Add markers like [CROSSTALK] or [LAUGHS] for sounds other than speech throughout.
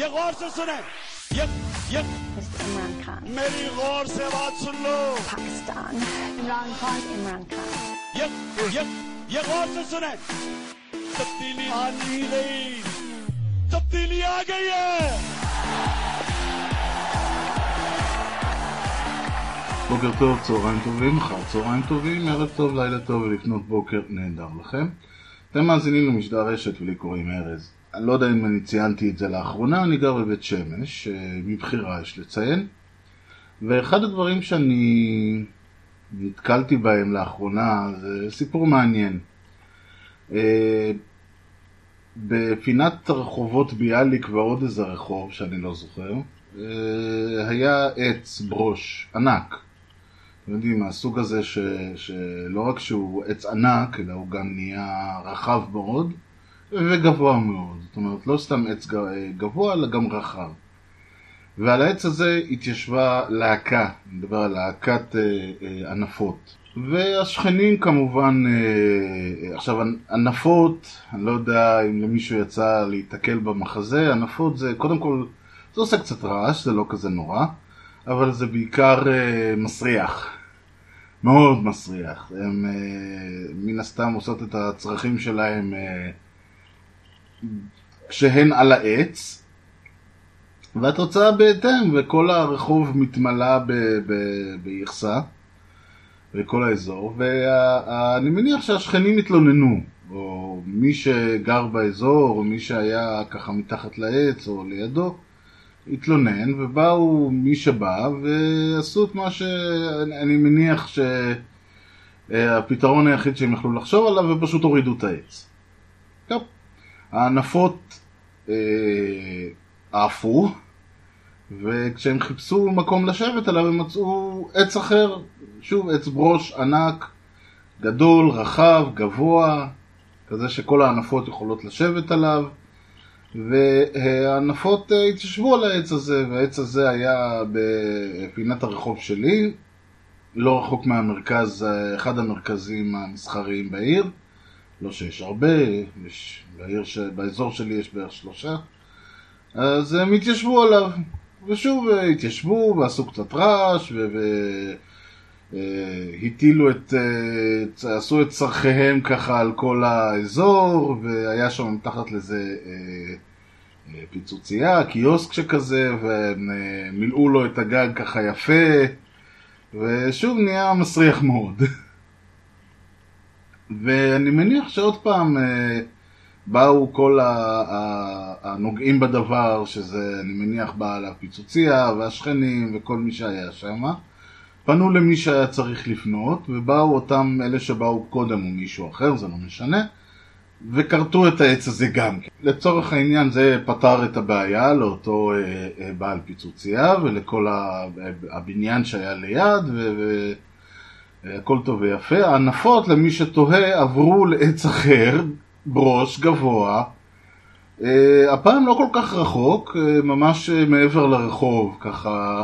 ये गौर से सुने ये ये Mr. Imran Khan. मेरी गौर से बात सुन लो Pakistan. Imran Khan, Imran Khan. ये ये ये गौर से सुने तब्दीली आ नहीं गई तब्दीली आ गई है בוקר טוב, צהריים טובים, אחר צהריים טובים, ערב טוב, לילה טוב ולפנות בוקר נהדר לכם. אתם מאזינים למשדר רשת ולי קוראים ארז. אני לא יודע אם אני ציינתי את זה לאחרונה, אני גר בבית שמש, אה, מבחירה יש לציין. ואחד הדברים שאני נתקלתי בהם לאחרונה זה סיפור מעניין. אה, בפינת הרחובות ביאליק ועוד איזה רחוב שאני לא זוכר, אה, היה עץ ברוש ענק. אתם יודעים, מהסוג הזה ש, שלא רק שהוא עץ ענק, אלא הוא גם נהיה רחב מאוד וגבוה מאוד. זאת אומרת, לא סתם עץ ג- גבוה, אלא גם רחב. ועל העץ הזה התיישבה להקה, אני מדבר על להקת אה, אה, ענפות. והשכנים כמובן, אה, עכשיו ענפות, אני לא יודע אם למישהו יצא להיתקל במחזה, ענפות זה קודם כל, זה עושה קצת רעש, זה לא כזה נורא, אבל זה בעיקר אה, מסריח. מאוד מסריח. הם אה, מן הסתם עושות את הצרכים שלהם אה, כשהן על העץ, והתוצאה בהתאם, וכל הרחוב מתמלא ביחסה, וכל האזור, ואני מניח שהשכנים התלוננו, או מי שגר באזור, או מי שהיה ככה מתחת לעץ, או לידו, התלונן, ובאו מי שבא, ועשו את מה שאני מניח שהפתרון היחיד שהם יכלו לחשוב עליו, ופשוט הורידו את העץ. טוב, הענפות אה, עפו, וכשהם חיפשו מקום לשבת עליו הם מצאו עץ אחר, שוב עץ ברוש ענק, גדול, רחב, גבוה, כזה שכל הענפות יכולות לשבת עליו, והענפות אה, התיישבו על העץ הזה, והעץ הזה היה בפינת הרחוב שלי, לא רחוק מהמרכז, אה, אחד המרכזים המסחריים בעיר, לא שיש הרבה, יש, בעיר ש... באזור שלי יש בערך שלושה, אז הם התיישבו עליו, ושוב אה, התיישבו ועשו קצת רעש, ו... ו... אה, את, אה, עשו את צרכיהם ככה על כל האזור, והיה שם מתחת לזה פיצוצייה, קיוסק שכזה, והם מילאו לו את הגג ככה יפה, ושוב נהיה מסריח מאוד. [LAUGHS] ואני מניח שעוד פעם אה, באו כל הנוגעים בדבר, שזה אני מניח בעל הפיצוצייה והשכנים וכל מי שהיה שם, פנו למי שהיה צריך לפנות, ובאו אותם אלה שבאו קודם או מישהו אחר, זה לא משנה, וכרתו את העץ הזה גם כן. לצורך העניין זה פתר את הבעיה לאותו אה, אה, בעל פיצוצייה ולכל הבניין שהיה ליד, ו... הכל טוב ויפה. הענפות, למי שתוהה, עברו לעץ אחר, ברוש, גבוה. אה, הפעם לא כל כך רחוק, אה, ממש אה, מעבר לרחוב, ככה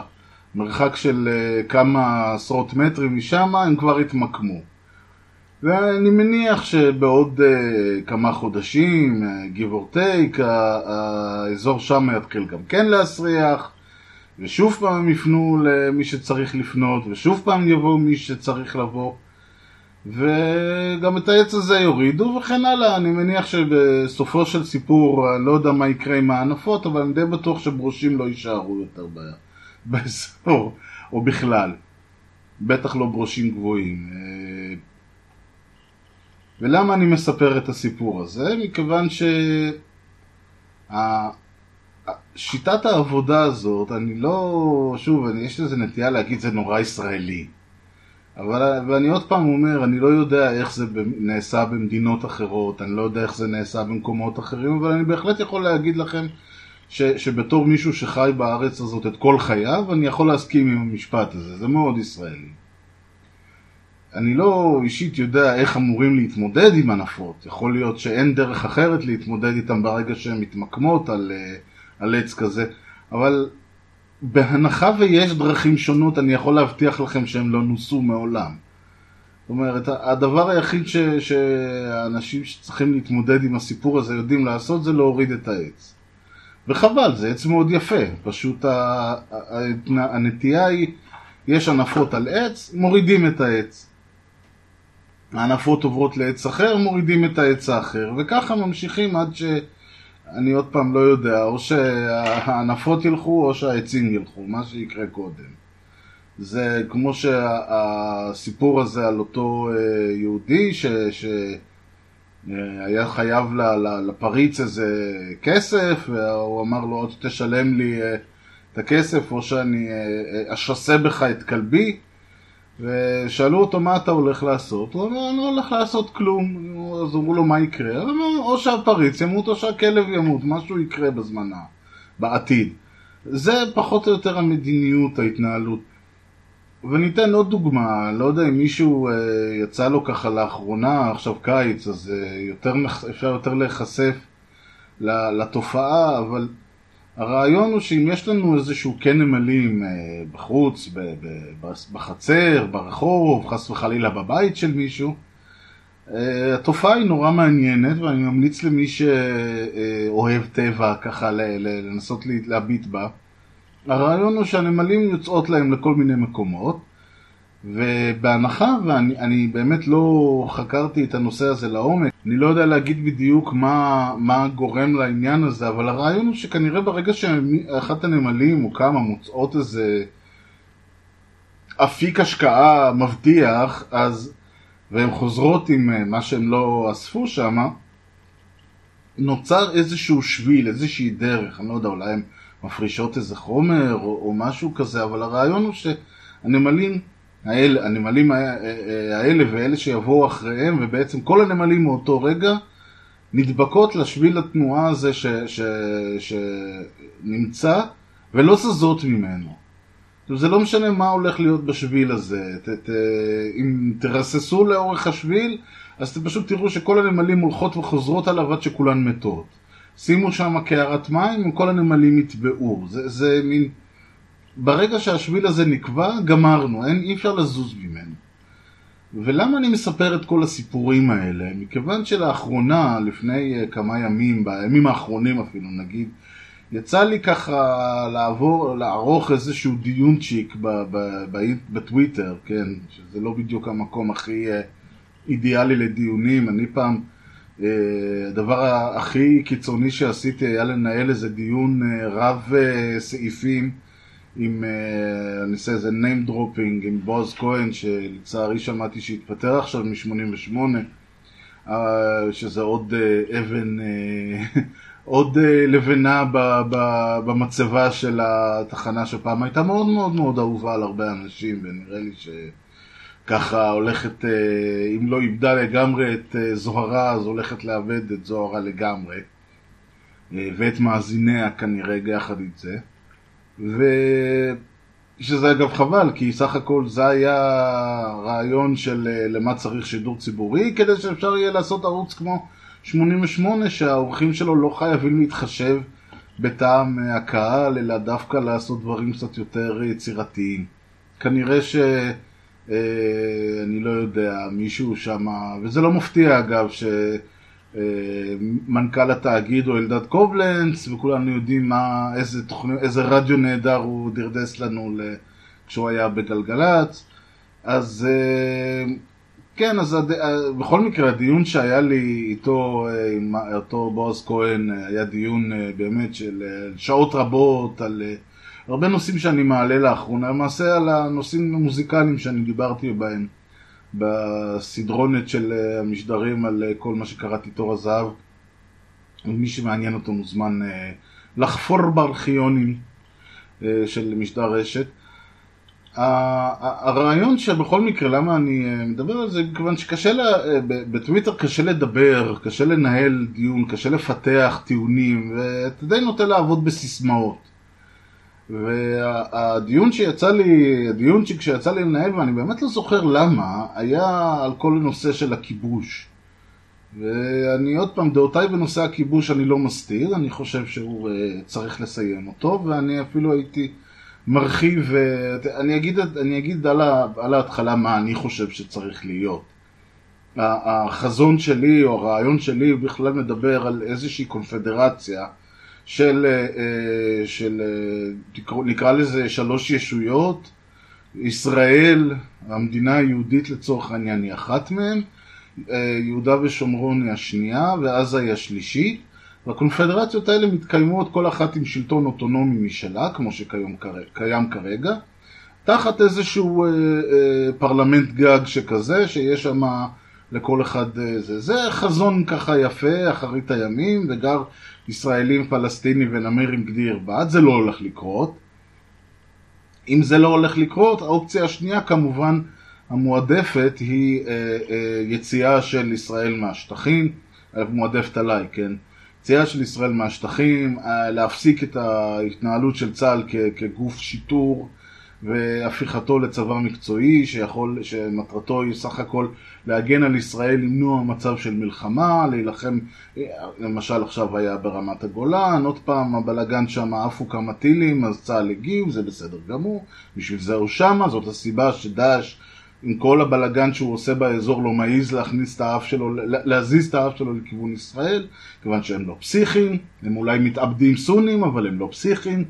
מרחק של כמה עשרות מטרים משם, הם כבר התמקמו. ואני מניח שבעוד כמה חודשים, give or take, האזור שם יתחיל גם כן להסריח, ושוב פעם יפנו למי שצריך לפנות, ושוב פעם יבוא מי שצריך לבוא, וגם את העץ הזה יורידו, וכן הלאה. אני מניח שבסופו של סיפור, אני לא יודע מה יקרה עם הענפות, אבל אני די בטוח שברושים לא יישארו יותר [LAUGHS] באזור, או בכלל. בטח לא ברושים גבוהים. אה, ולמה אני מספר את הסיפור הזה? מכיוון ש... שיטת העבודה הזאת, אני לא, שוב, אני, יש לזה נטייה להגיד זה נורא ישראלי. אבל, ואני עוד פעם אומר, אני לא יודע איך זה נעשה במדינות אחרות, אני לא יודע איך זה נעשה במקומות אחרים, אבל אני בהחלט יכול להגיד לכם ש, שבתור מישהו שחי בארץ הזאת את כל חייו, אני יכול להסכים עם המשפט הזה, זה מאוד ישראלי. אני לא אישית יודע איך אמורים להתמודד עם ענפות. יכול להיות שאין דרך אחרת להתמודד איתם ברגע שהן מתמקמות על, אה, על עץ כזה, אבל בהנחה ויש דרכים שונות, אני יכול להבטיח לכם שהם לא נוסו מעולם. זאת אומרת, הדבר היחיד ש, שהאנשים שצריכים להתמודד עם הסיפור הזה יודעים לעשות זה להוריד את העץ. וחבל, זה עץ מאוד יפה, פשוט הנטייה היא, יש הנפות על עץ, מורידים את העץ. הענפות עוברות לעץ אחר, מורידים את העץ האחר, וככה ממשיכים עד ש... אני עוד פעם לא יודע, או שהענפות ילכו או שהעצים ילכו, מה שיקרה קודם. זה כמו שהסיפור הזה על אותו אה, יהודי ש... ש... אה, חייב לפריץ איזה כסף, והוא אמר לו, או תשלם לי אה, את הכסף, או שאני אשסה בך את כלבי. ושאלו אותו מה אתה הולך לעשות, הוא אמר אני לא הולך לעשות כלום, אז אמרו לו מה יקרה, הוא אמר או שהפריץ ימות או שהכלב ימות, משהו יקרה בזמן, ה- בעתיד. זה פחות או יותר המדיניות, ההתנהלות. וניתן עוד דוגמה, לא יודע אם מישהו אה, יצא לו ככה לאחרונה, עכשיו קיץ, אז אה, יותר, אפשר יותר להיחשף לתופעה, אבל הרעיון הוא שאם יש לנו איזשהו קן נמלים אה, בחוץ, ב- ב- בחצר, ברחוב, חס וחלילה בבית של מישהו, התופעה היא נורא מעניינת ואני ממליץ למי שאוהב טבע ככה לנסות לה- להביט בה. הרעיון הוא שהנמלים יוצאות להם לכל מיני מקומות ובהנחה, ואני אני באמת לא חקרתי את הנושא הזה לעומק, אני לא יודע להגיד בדיוק מה, מה גורם לעניין הזה, אבל הרעיון הוא שכנראה ברגע שאחת הנמלים או כמה מוצאות איזה אפיק השקעה מבטיח, אז, והן חוזרות עם אה, מה שהן לא אספו שם, נוצר איזשהו שביל, איזושהי דרך, אני לא יודע, אולי הן מפרישות איזה חומר או, או משהו כזה, אבל הרעיון הוא שהנמלים האלה, הנמלים ה- האלה ואלה שיבואו אחריהם, ובעצם כל הנמלים מאותו רגע נדבקות לשביל התנועה הזה ש, ש, שנמצא ולא זזות ממנו. זה לא משנה מה הולך להיות בשביל הזה. ת, ת, אם תרססו לאורך השביל, אז אתם פשוט תראו שכל הנמלים הולכות וחוזרות עליו עד שכולן מתות. שימו שם קערת מים וכל הנמלים יטבעו. זה, זה מין... ברגע שהשביל הזה נקבע, גמרנו, אין, אי אפשר לזוז ממנו. ולמה אני מספר את כל הסיפורים האלה? מכיוון שלאחרונה, לפני uh, כמה ימים, בימים האחרונים אפילו נגיד, יצא לי ככה לעבור, לערוך איזשהו דיונצ'יק בטוויטר, כן, שזה לא בדיוק המקום הכי uh, אידיאלי לדיונים. אני פעם, uh, הדבר הכי קיצוני שעשיתי היה לנהל איזה דיון uh, רב סעיפים. עם, אני אעשה איזה name dropping עם בועז כהן, שלצערי שמעתי שהתפטר עכשיו מ-88, uh, שזה עוד אבן, עוד uh, לבנה במצבה של התחנה שפעם הייתה מאוד מאוד מאוד אהובה על הרבה אנשים, ונראה לי שככה הולכת, uh, אם לא איבדה לגמרי את uh, זוהרה, אז הולכת לאבד את זוהרה לגמרי, ואת מאזיניה כנראה יחד עם זה. ושזה אגב חבל, כי סך הכל זה היה רעיון של אה, למה צריך שידור ציבורי, כדי שאפשר יהיה לעשות ערוץ כמו 88, שהאורחים שלו לא חייבים להתחשב בטעם הקהל, אלא דווקא לעשות דברים קצת יותר יצירתיים. כנראה ש... אה, אני לא יודע, מישהו שם, וזה לא מפתיע אגב, ש... אה, מנכ"ל התאגיד הוא אלדד קובלנץ, וכולנו יודעים מה, איזה, תוכני, איזה רדיו נהדר הוא דרדס לנו כשהוא היה בגלגלצ. אז אה, כן, אז הד... אה, בכל מקרה הדיון שהיה לי איתו, עם אותו בועז כהן, היה דיון באמת של שעות רבות על הרבה נושאים שאני מעלה לאחרונה, למעשה על הנושאים המוזיקליים שאני דיברתי בהם. בסדרונת של המשדרים על כל מה שקראתי תור הזהב. ומי שמעניין אותו מוזמן לחפור בארכיונים של משדר רשת. הרעיון שבכל מקרה, למה אני מדבר על זה, מכיוון שקשה, לה, בטוויטר קשה לדבר, קשה לנהל דיון, קשה לפתח טיעונים, ואתה די נוטה לעבוד בסיסמאות. והדיון שיצא לי, הדיון שיצא לי לנהל, ואני באמת לא זוכר למה, היה על כל הנושא של הכיבוש. ואני עוד פעם, דעותיי בנושא הכיבוש אני לא מסתיר, אני חושב שהוא uh, צריך לסיים אותו, ואני אפילו הייתי מרחיב, uh, אני אגיד, אני אגיד על, ה, על ההתחלה מה אני חושב שצריך להיות. החזון שלי, או הרעיון שלי, בכלל מדבר על איזושהי קונפדרציה של, אה, אה, של אה, תקרא- נקרא לזה שלוש ישויות, ישראל, המדינה היהודית לצורך העניין היא אחת מהן, אה, יהודה ושומרון היא השנייה, ועזה היא השלישית, והקונפדרציות האלה מתקיימות כל אחת עם שלטון אוטונומי משלה, כמו שקיים כר- קיים כרגע, תחת איזשהו אה, אה, פרלמנט גג שכזה, שיש שם לכל אחד אה, זה. זה חזון ככה יפה, אחרית הימים, וגר ישראלים, פלסטינים ונמר עם גדי ירבעד, זה לא הולך לקרות. אם זה לא הולך לקרות, האופציה השנייה כמובן המועדפת היא אה, אה, יציאה של ישראל מהשטחים, אה, מועדפת עליי, כן? יציאה של ישראל מהשטחים, אה, להפסיק את ההתנהלות של צה"ל כ- כגוף שיטור והפיכתו לצבא מקצועי שיכול, שמטרתו היא סך הכל להגן על ישראל, למנוע מצב של מלחמה, להילחם, אה, למשל עכשיו היה ברמת הגולן, עוד פעם הבלגן שם עפו כמה טילים, אז צה"ל הגיב, זה בסדר גמור, בשביל זה הוא שמה, זאת הסיבה שדאעש עם כל הבלגן שהוא עושה באזור לא מעז להכניס את האף שלו, להזיז את האף שלו לכיוון ישראל, כיוון שהם לא פסיכיים, הם אולי מתאבדים סונים, אבל הם לא פסיכיים.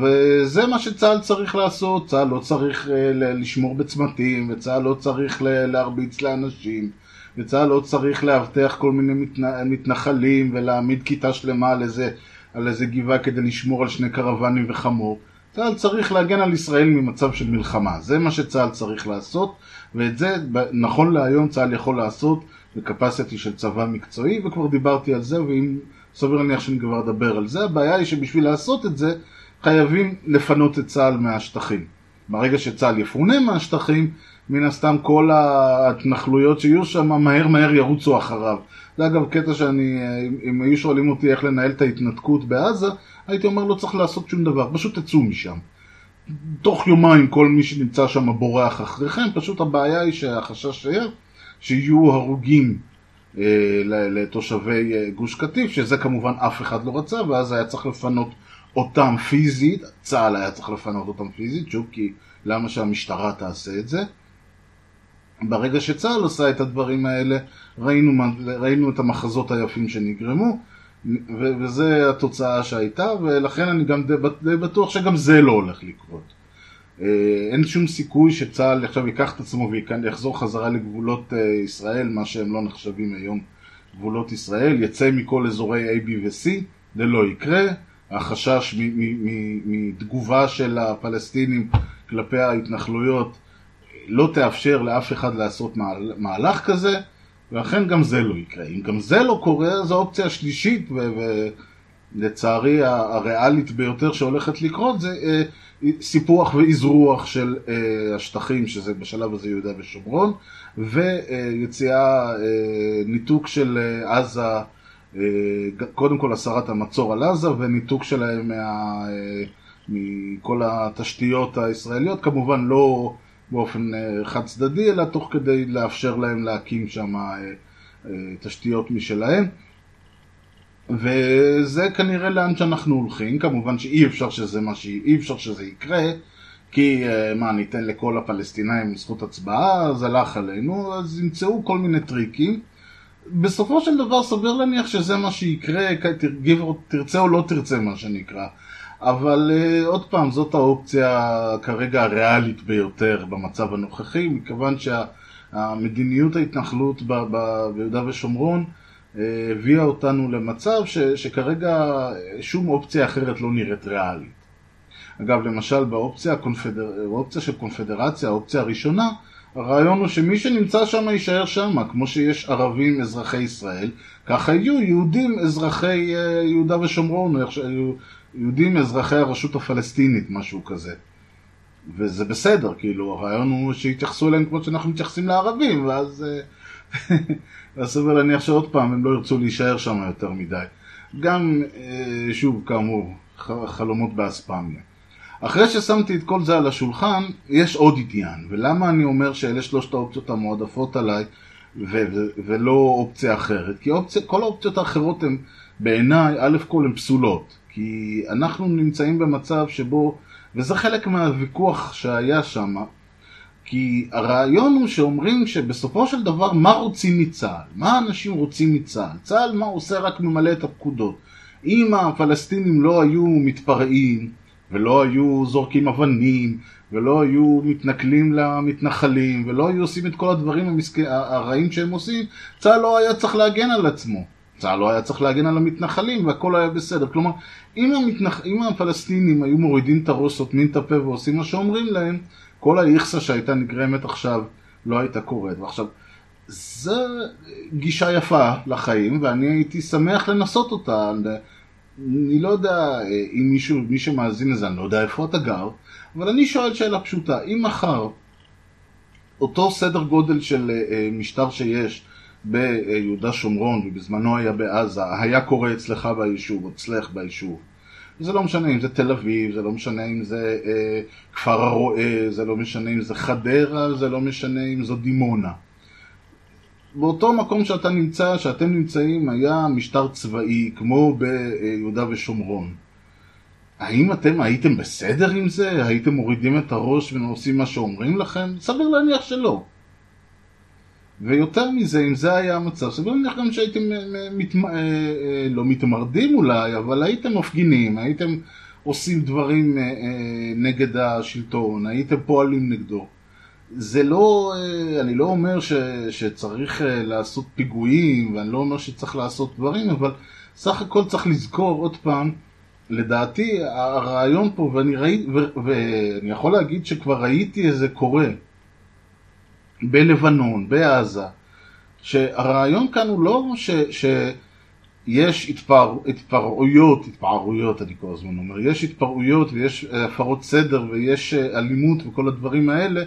וזה מה שצה"ל צריך לעשות, צה"ל לא צריך ל- לשמור בצמתים, וצה"ל לא צריך להרביץ לאנשים, וצה"ל לא צריך לאבטח כל מיני מתנ- מתנחלים ולהעמיד כיתה שלמה על איזה, על איזה גבעה כדי לשמור על שני קרוונים וחמור. צה"ל צריך להגן על ישראל ממצב של מלחמה, זה מה שצה"ל צריך לעשות, ואת זה נכון להיום צה"ל יכול לעשות בקפסיטי של צבא מקצועי, וכבר דיברתי על זה, ואם סביר להניח שאני כבר אדבר על זה, הבעיה היא שבשביל לעשות את זה חייבים לפנות את צה"ל מהשטחים. ברגע שצה"ל יפונה מהשטחים, מן הסתם כל ההתנחלויות שיהיו שם מהר מהר ירוצו אחריו. זה אגב קטע שאני, אם- אם היו שואלים אותי איך לנהל את ההתנתקות בעזה, הייתי אומר לא צריך לעשות שום דבר, פשוט תצאו משם. תוך יומיים כל מי שנמצא שם בורח אחריכם, פשוט הבעיה היא שהחשש היה שיהיו הרוגים אה, לתושבי אה, גוש קטיף, שזה כמובן אף אחד לא רצה, ואז היה צריך לפנות אותם פיזית, צה"ל היה צריך לפנות אותם פיזית, שוב, כי למה שהמשטרה תעשה את זה? ברגע שצה"ל עושה את הדברים האלה, ראינו, ראינו את המחזות היפים שנגרמו, וזה התוצאה שהייתה, ולכן אני גם די, בטוח שגם זה לא הולך לקרות. אה, אין שום סיכוי שצה"ל עכשיו ייקח את עצמו ויחזור חזרה לגבולות אה, ישראל, מה שהם לא נחשבים היום גבולות ישראל, יצא מכל אזורי A, B ו-C, זה לא יקרה. החשש מתגובה של הפלסטינים כלפי ההתנחלויות לא תאפשר לאף אחד לעשות מהל- מהלך כזה, ואכן גם זה לא יקרה. אם גם זה לא קורה, זו האופציה השלישית, ולצערי הריאלית ביותר שהולכת לקרות זה אה, סיפוח ואזרוח של אה, השטחים, שזה בשלב הזה יהודה ושומרון, ויציאה, אה, ניתוק של עזה, קודם כל הסרת המצור על עזה, וניתוק שלהם מה, מכל התשתיות הישראליות, כמובן לא באופן אה, חד צדדי, אלא תוך כדי לאפשר להם להקים שם אה, אה, תשתיות משלהם. וזה כנראה לאן שאנחנו הולכים, כמובן שאי אפשר שזה מה ש... אי אפשר שזה יקרה, כי מה, ניתן לכל הפלסטינאים זכות הצבעה, אז הלך עלינו, אז ימצאו כל מיני טריקים. בסופו של דבר סביר להניח שזה מה שיקרה, תרצה או לא תרצה מה שנקרא. אבל uh, עוד פעם, זאת האופציה כרגע הריאלית ביותר במצב הנוכחי, מכיוון שהמדיניות ההתנחלות ביהודה ושומרון uh, הביאה אותנו למצב ש, שכרגע אה, שום אופציה אחרת לא נראית ריאלית. אגב, למשל באופציה הקונפדר... של קונפדרציה, האופציה הראשונה, הרעיון הוא שמי שנמצא שם יישאר שם, כמו שיש ערבים אזרחי ישראל, ככה יהיו יהודים אזרחי אה, יהודה ושומרון, יהודים אזרחי הרשות הפלסטינית, משהו כזה. וזה בסדר, כאילו, הרעיון הוא שיתייחסו אליהם כמו שאנחנו מתייחסים לערבים, ואז אה, [LAUGHS] סביר להניח שעוד פעם הם לא ירצו להישאר שם יותר מדי. גם, אה, שוב, כאמור, חלומות באספמיה. אחרי ששמתי את כל זה על השולחן, יש עוד עניין, ולמה אני אומר שאלה שלושת האופציות המועדפות עליי ו- ו- ולא אופציה אחרת? כי אופציה, כל האופציות האחרות הן בעיניי, א' כל הן פסולות, כי אנחנו נמצאים במצב שבו, וזה חלק מהוויכוח שהיה שם, כי הרעיון הוא שאומרים שבסופו של דבר מה רוצים מצה"ל? מה אנשים רוצים מצה"ל? צה"ל מה עושה רק ממלא את הפקודות. אם הפלסטינים לא היו מתפרעים, ולא היו זורקים אבנים, ולא היו מתנכלים למתנחלים, ולא היו עושים את כל הדברים המסכ... הרעים שהם עושים, צה"ל לא היה צריך להגן על עצמו. צה"ל לא היה צריך להגן על המתנחלים והכל היה בסדר. כלומר, אם, המתנח... אם הפלסטינים היו מורידים את הראש, סותמים את הפה ועושים מה שאומרים להם, כל האיכסה שהייתה נגרמת עכשיו לא הייתה קורית. ועכשיו, זו גישה יפה לחיים, ואני הייתי שמח לנסות אותה. אני לא יודע אם מישהו, מי שמאזין לזה, אני לא יודע איפה אתה גר, אבל אני שואל שאלה פשוטה, אם מחר אותו סדר גודל של אה, משטר שיש ביהודה שומרון ובזמנו היה בעזה, היה קורה אצלך ביישוב, אצלך ביישוב, זה לא משנה אם זה תל אביב, זה לא משנה אם זה אה, כפר הרועה, זה לא משנה אם זה חדרה, זה לא משנה אם זו דימונה. באותו מקום שאתה נמצא, שאתם נמצאים, היה משטר צבאי כמו ביהודה ושומרון. האם אתם הייתם בסדר עם זה? הייתם מורידים את הראש ועושים מה שאומרים לכם? סביר להניח שלא. ויותר מזה, אם זה היה המצב, סביר להניח גם שהייתם מת... לא מתמרדים אולי, אבל הייתם מפגינים, הייתם עושים דברים נגד השלטון, הייתם פועלים נגדו. זה לא, אני לא אומר ש, שצריך לעשות פיגועים, ואני לא אומר שצריך לעשות דברים, אבל סך הכל צריך לזכור עוד פעם, לדעתי הרעיון פה, ואני, ראי, ו, ואני יכול להגיד שכבר ראיתי איזה קורה בלבנון, בעזה, שהרעיון כאן הוא לא ש, שיש התפר, התפרעויות, התפרעויות אני כל הזמן אומר, יש התפרעויות ויש הפרות סדר ויש אלימות וכל הדברים האלה,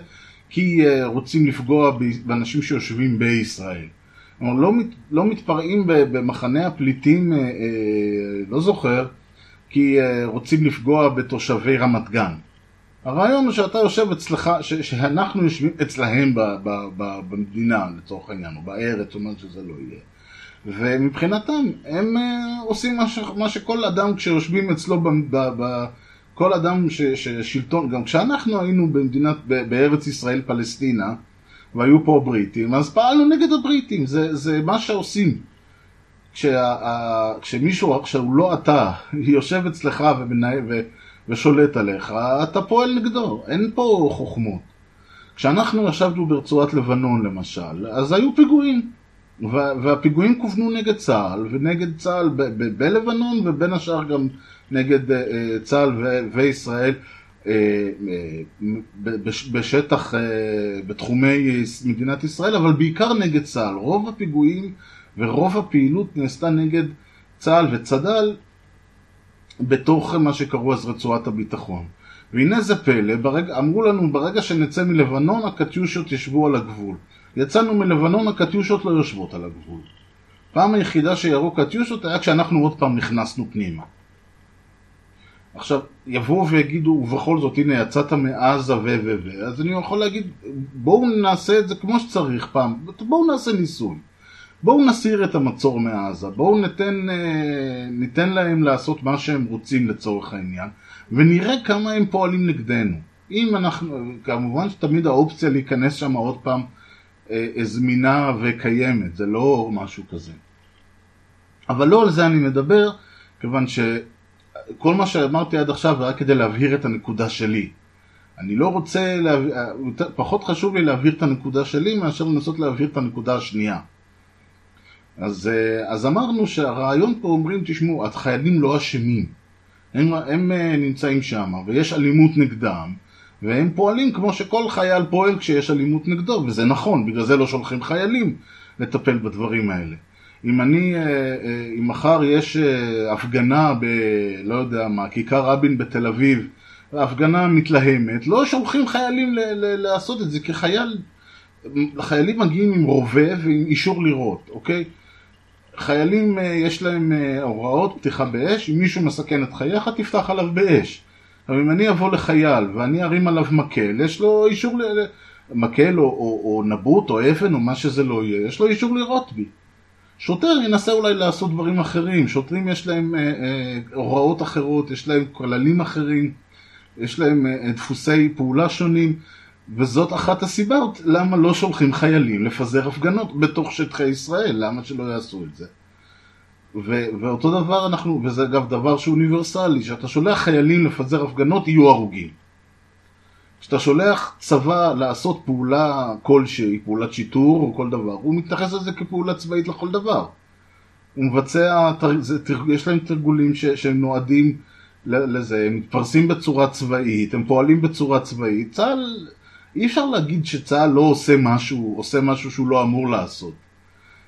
כי רוצים לפגוע באנשים שיושבים בישראל. כלומר, לא, לא מתפרעים במחנה הפליטים, לא זוכר, כי רוצים לפגוע בתושבי רמת גן. הרעיון הוא שאתה יושב אצלך, ש, שאנחנו יושבים אצלהם ב, ב, ב, במדינה לצורך העניין, או בארץ, זאת אומרת שזה לא יהיה. ומבחינתם, הם עושים מה, ש, מה שכל אדם כשיושבים אצלו, ב, ב, ב, כל אדם ש, ששלטון, גם כשאנחנו היינו במדינת, בארץ ישראל פלסטינה, והיו פה בריטים, אז פעלנו נגד הבריטים, זה, זה מה שעושים. כשה, כשמישהו, כשהוא לא אתה, [LAUGHS] יושב אצלך ומנהל ושולט עליך, אתה פועל נגדו, אין פה חוכמות. כשאנחנו ישבנו ברצועת לבנון למשל, אז היו פיגועים. והפיגועים כוונו נגד צה"ל, ונגד צה"ל בלבנון, ובין השאר גם נגד צה"ל וישראל בשטח, בתחומי מדינת ישראל, אבל בעיקר נגד צה"ל. רוב הפיגועים ורוב הפעילות נעשתה נגד צה"ל וצד"ל בתוך מה שקראו אז רצועת הביטחון. והנה זה פלא, ברג... אמרו לנו ברגע שנצא מלבנון הקטיושות ישבו על הגבול. יצאנו מלבנון הקטיושות לא יושבות על הגבול. פעם היחידה שירו קטיושות היה כשאנחנו עוד פעם נכנסנו פנימה. עכשיו, יבואו ויגידו, ובכל זאת, הנה, יצאת מעזה ו ו ו, אז אני יכול להגיד, בואו נעשה את זה כמו שצריך פעם, בואו נעשה ניסוי. בואו נסיר את המצור מעזה, בואו ניתן, ניתן להם לעשות מה שהם רוצים לצורך העניין, ונראה כמה הם פועלים נגדנו. אם אנחנו, כמובן שתמיד האופציה להיכנס שם עוד פעם זמינה וקיימת, זה לא משהו כזה. אבל לא על זה אני מדבר, כיוון שכל מה שאמרתי עד עכשיו זה רק כדי להבהיר את הנקודה שלי. אני לא רוצה, להבהיר, פחות חשוב לי להבהיר את הנקודה שלי מאשר לנסות להבהיר את הנקודה השנייה. אז, אז אמרנו שהרעיון פה אומרים, תשמעו, החיילים לא אשמים. הם, הם נמצאים שם ויש אלימות נגדם, והם פועלים כמו שכל חייל פועל כשיש אלימות נגדו, וזה נכון, בגלל זה לא שולחים חיילים לטפל בדברים האלה. אם אני, אם מחר יש הפגנה ב... לא יודע מה, כיכר רבין בתל אביב, הפגנה מתלהמת, לא שולחים חיילים ל- ל- לעשות את זה, כי חייל, חיילים מגיעים עם רובה ועם אישור לירות, אוקיי? חיילים יש להם הוראות פתיחה באש, אם מישהו מסכן את חייך תפתח עליו באש. אבל אם אני אבוא לחייל ואני ארים עליו מקל, יש לו אישור, ל... מקל או, או, או נבוט או אבן או מה שזה לא יהיה, יש לו אישור לירות בי. שוטר ינסה אולי לעשות דברים אחרים, שוטרים יש להם אה, אה, הוראות אחרות, יש להם כללים אחרים, יש להם אה, דפוסי פעולה שונים, וזאת אחת הסיבות למה לא שולחים חיילים לפזר הפגנות בתוך שטחי ישראל, למה שלא יעשו את זה. ו- ואותו דבר אנחנו, וזה אגב דבר שהוא אוניברסלי, שאתה שולח חיילים לפזר הפגנות, יהיו הרוגים. כשאתה שולח צבא לעשות פעולה כלשהי, פעולת שיטור או כל דבר, הוא מתייחס לזה כפעולה צבאית לכל דבר. הוא מבצע, יש להם תרגולים ש, שהם נועדים לזה, הם מתפרסים בצורה צבאית, הם פועלים בצורה צבאית. צה"ל, אי אפשר להגיד שצה"ל לא עושה משהו, עושה משהו שהוא לא אמור לעשות.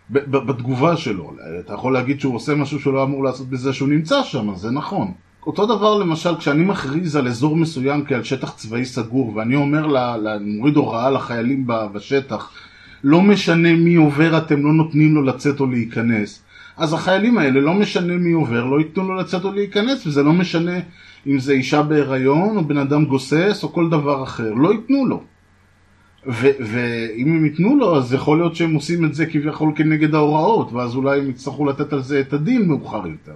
בתגובה שלו, אתה יכול להגיד שהוא עושה משהו שהוא לא אמור לעשות בזה שהוא נמצא שם, זה נכון. אותו דבר למשל כשאני מכריז על אזור מסוים כעל שטח צבאי סגור ואני אומר, ל- ל- מוריד הוראה לחיילים בשטח, לא משנה מי עובר אתם לא נותנים לו לצאת או להיכנס. אז החיילים האלה, לא משנה מי עובר, לא ייתנו לו לצאת או להיכנס, וזה לא משנה אם זה אישה בהיריון או בן אדם גוסס או כל דבר אחר, לא ייתנו לו. ואם הם ייתנו לו, אז יכול להיות שהם עושים את זה כביכול כנגד ההוראות, ואז אולי הם יצטרכו לתת על זה את הדין מאוחר יותר.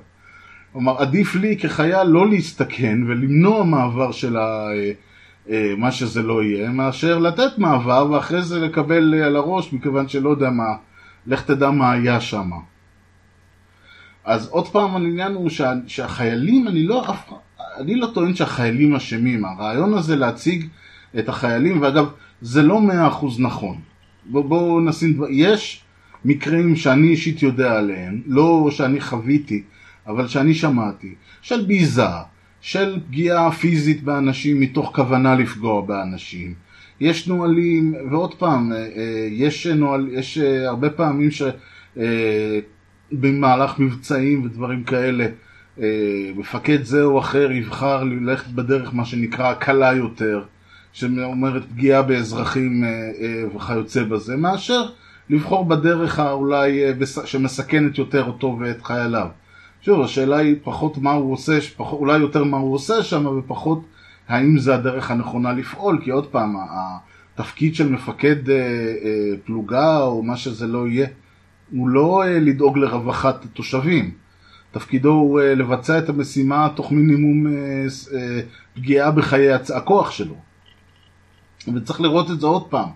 כלומר, עדיף לי כחייל לא להסתכן ולמנוע מעבר של ה... אה, אה, מה שזה לא יהיה, מאשר לתת מעבר ואחרי זה לקבל אה, על הראש, מכיוון שלא יודע מה, לך תדע מה היה שם. אז עוד פעם העניין הוא שה, שהחיילים, אני לא, אני לא טוען שהחיילים אשמים, הרעיון הזה להציג את החיילים, ואגב, זה לא מאה אחוז נכון. בואו בוא נשים דבר, יש מקרים שאני אישית יודע עליהם, לא שאני חוויתי, אבל שאני שמעתי, של ביזה, של פגיעה פיזית באנשים מתוך כוונה לפגוע באנשים. יש נהלים, ועוד פעם, אה, אה, יש נוהל, יש אה, הרבה פעמים ש... אה, במהלך מבצעים ודברים כאלה, מפקד זה או אחר יבחר ללכת בדרך מה שנקרא קלה יותר, שאומרת פגיעה באזרחים אה, אה, וכיוצא בזה, מאשר לבחור בדרך האולי אה, שמסכנת יותר אותו ואת חייליו. שוב, השאלה היא פחות מה הוא עושה, פחות, אולי יותר מה הוא עושה שם, ופחות האם זה הדרך הנכונה לפעול, כי עוד פעם, התפקיד של מפקד פלוגה או מה שזה לא יהיה, הוא לא לדאוג לרווחת התושבים. תפקידו הוא לבצע את המשימה תוך מינימום פגיעה בחיי הכוח שלו. וצריך לראות את זה עוד פעם.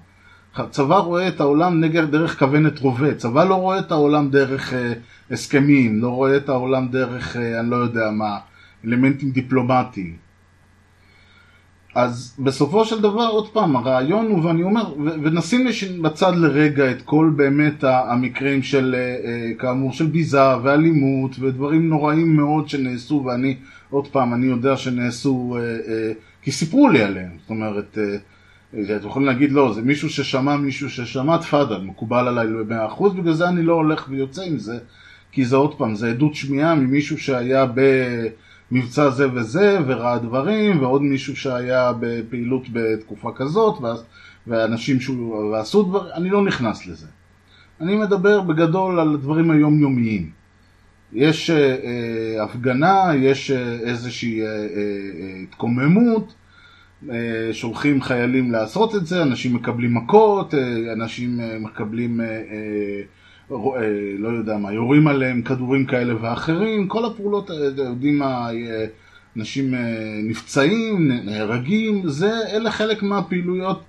צבא רואה את העולם נגד דרך כוונת רובה, צבא לא רואה את העולם דרך אה, הסכמים, לא רואה את העולם דרך, אה, אני לא יודע מה, אלמנטים דיפלומטיים. אז בסופו של דבר, עוד פעם, הרעיון הוא, ואני אומר, ונשים בצד לרגע את כל באמת המקרים של, אה, אה, כאמור, של ביזה ואלימות ודברים נוראים מאוד שנעשו, ואני, עוד פעם, אני יודע שנעשו, אה, כי סיפרו לי עליהם, זאת אומרת, אתם יכולים להגיד לא, זה מישהו ששמע מישהו ששמע, תפאדל, מקובל עליי במאה אחוז, בגלל זה אני לא הולך ויוצא עם זה, כי זה עוד פעם, זה עדות שמיעה ממישהו שהיה במבצע זה וזה, וראה דברים, ועוד מישהו שהיה בפעילות בתקופה כזאת, ואז, ואנשים שהוא, ועשו דברים, אני לא נכנס לזה. אני מדבר בגדול על הדברים היומיומיים. יש אה, אה, הפגנה, יש אה, איזושהי אה, אה, אה, התקוממות, שולחים חיילים לעשות את זה, אנשים מקבלים מכות, אה, אנשים אה, מקבלים, אה, אה, אה, לא יודע מה, יורים עליהם כדורים כאלה ואחרים, כל הפעולות, אה, יודעים מה, אה, אנשים אה, נפצעים, נהרגים, זה, אלה חלק מהפעילויות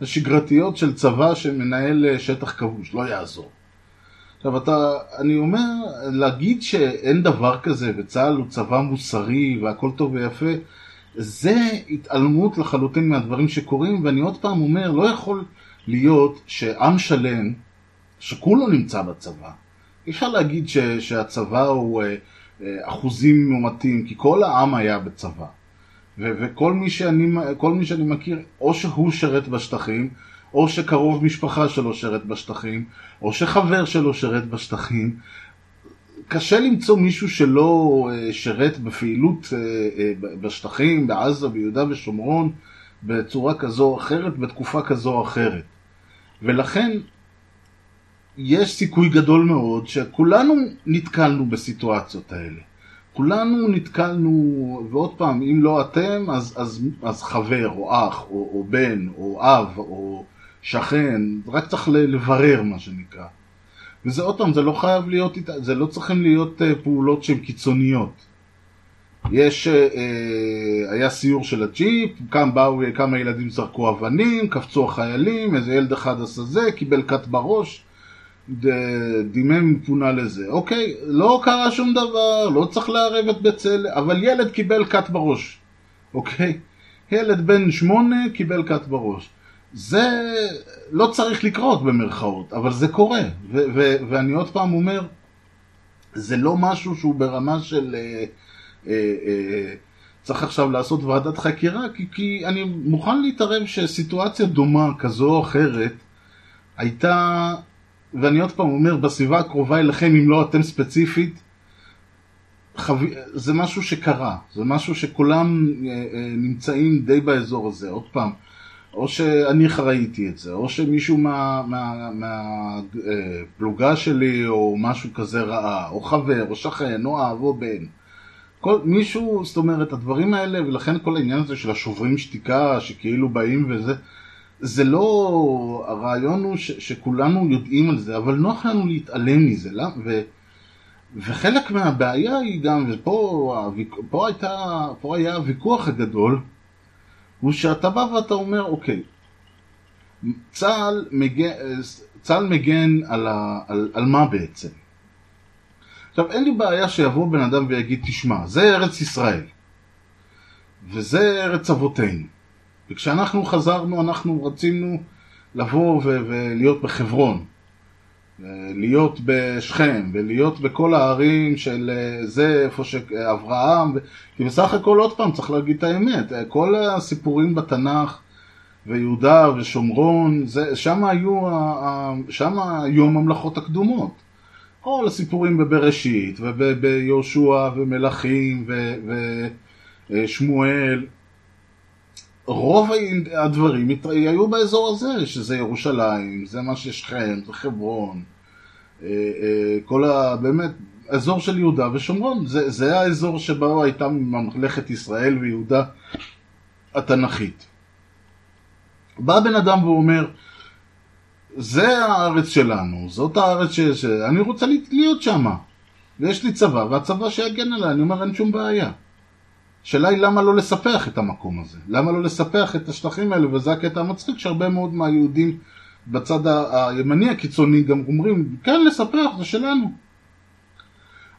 השגרתיות של צבא שמנהל אה, שטח כבוש, לא יעזור. עכשיו אתה, אני אומר, להגיד שאין דבר כזה וצה"ל הוא צבא מוסרי והכל טוב ויפה, זה התעלמות לחלוטין מהדברים שקורים, ואני עוד פעם אומר, לא יכול להיות שעם שלם, שכולו נמצא בצבא, אי אפשר להגיד ש, שהצבא הוא אה, אה, אחוזים מומתים, כי כל העם היה בצבא. ו- וכל מי, שאני, מי שאני מכיר, או שהוא שרת בשטחים, או שקרוב משפחה שלו שרת בשטחים, או שחבר שלו שרת בשטחים. קשה למצוא מישהו שלא אה, שרת בפעילות אה, אה, בשטחים, בעזה, ביהודה ושומרון, בצורה כזו או אחרת, בתקופה כזו או אחרת. ולכן יש סיכוי גדול מאוד שכולנו נתקלנו בסיטואציות האלה. כולנו נתקלנו, ועוד פעם, אם לא אתם, אז, אז, אז חבר, או אח, או, או בן, או אב, או שכן, רק צריך לברר מה שנקרא. וזה עוד פעם, זה לא חייב להיות, זה לא צריכים להיות אה, פעולות שהן קיצוניות. יש, אה, אה, היה סיור של הג'יפ, כאן באו כמה ילדים זרקו אבנים, קפצו החיילים, איזה ילד אחד עשה זה, קיבל כת בראש. דימם פונה לזה. אוקיי, לא קרה שום דבר, לא צריך לערב את בצלם, אבל ילד קיבל כת בראש. אוקיי? ילד בן שמונה קיבל כת בראש. זה לא צריך לקרות במרכאות, אבל זה קורה. ו- ו- ואני עוד פעם אומר, זה לא משהו שהוא ברמה של... אה, אה, אה, צריך עכשיו לעשות ועדת חקירה, כי, כי אני מוכן להתערב שסיטואציה דומה כזו או אחרת הייתה, ואני עוד פעם אומר, בסביבה הקרובה אליכם, אם לא אתם ספציפית, חו... זה משהו שקרה, זה משהו שכולם אה, אה, נמצאים די באזור הזה, עוד פעם, או שאני ראיתי את זה, או שמישהו מהפלוגה מה, מה, אה, פלוגה שלי או משהו כזה ראה, או חבר, או שכן, או אב, או בן. כל, מישהו, זאת אומרת, הדברים האלה, ולכן כל העניין הזה של השוברים שתיקה, שכאילו באים וזה, זה לא, הרעיון הוא ש, שכולנו יודעים על זה, אבל נוח לנו להתעלם מזה, לא? ו, וחלק מהבעיה היא גם, ופה הוויק- פה הייתה, פה היה הוויכוח הגדול, הוא שאתה בא ואתה אומר, אוקיי, צה"ל מגן, צה"ל מגן על, ה, על, על מה בעצם? עכשיו, אין לי בעיה שיבוא בן אדם ויגיד, תשמע, זה ארץ ישראל, וזה ארץ אבותינו. וכשאנחנו חזרנו, אנחנו רצינו לבוא ולהיות בחברון, להיות בשכם, ולהיות בכל הערים של אה, זה, איפה שאברהם. כי בסך הכל, עוד פעם, צריך להגיד את האמת, אה, כל הסיפורים בתנ"ך, ויהודה ושומרון, שם היו, שם היו הממלכות הקדומות. כל הסיפורים בבראשית, וביהושע, ומלכים, ושמואל, רוב הדברים היו באזור הזה, שזה ירושלים, זה מה ששכם, זה חברון, אה, אה, כל ה... באמת, אזור של יהודה ושומרון, זה, זה האזור שבו הייתה ממלכת ישראל ויהודה התנ"כית. בא בן אדם ואומר, זה הארץ שלנו, זאת הארץ ש... ש... אני רוצה להיות שמה, ויש לי צבא, והצבא שיגן עליי, אני אומר אין שום בעיה. השאלה היא למה לא לספח את המקום הזה? למה לא לספח את השטחים האלה? וזה הקטע המצחיק שהרבה מאוד מהיהודים בצד הימני הקיצוני גם אומרים, כן לספח, זה שלנו.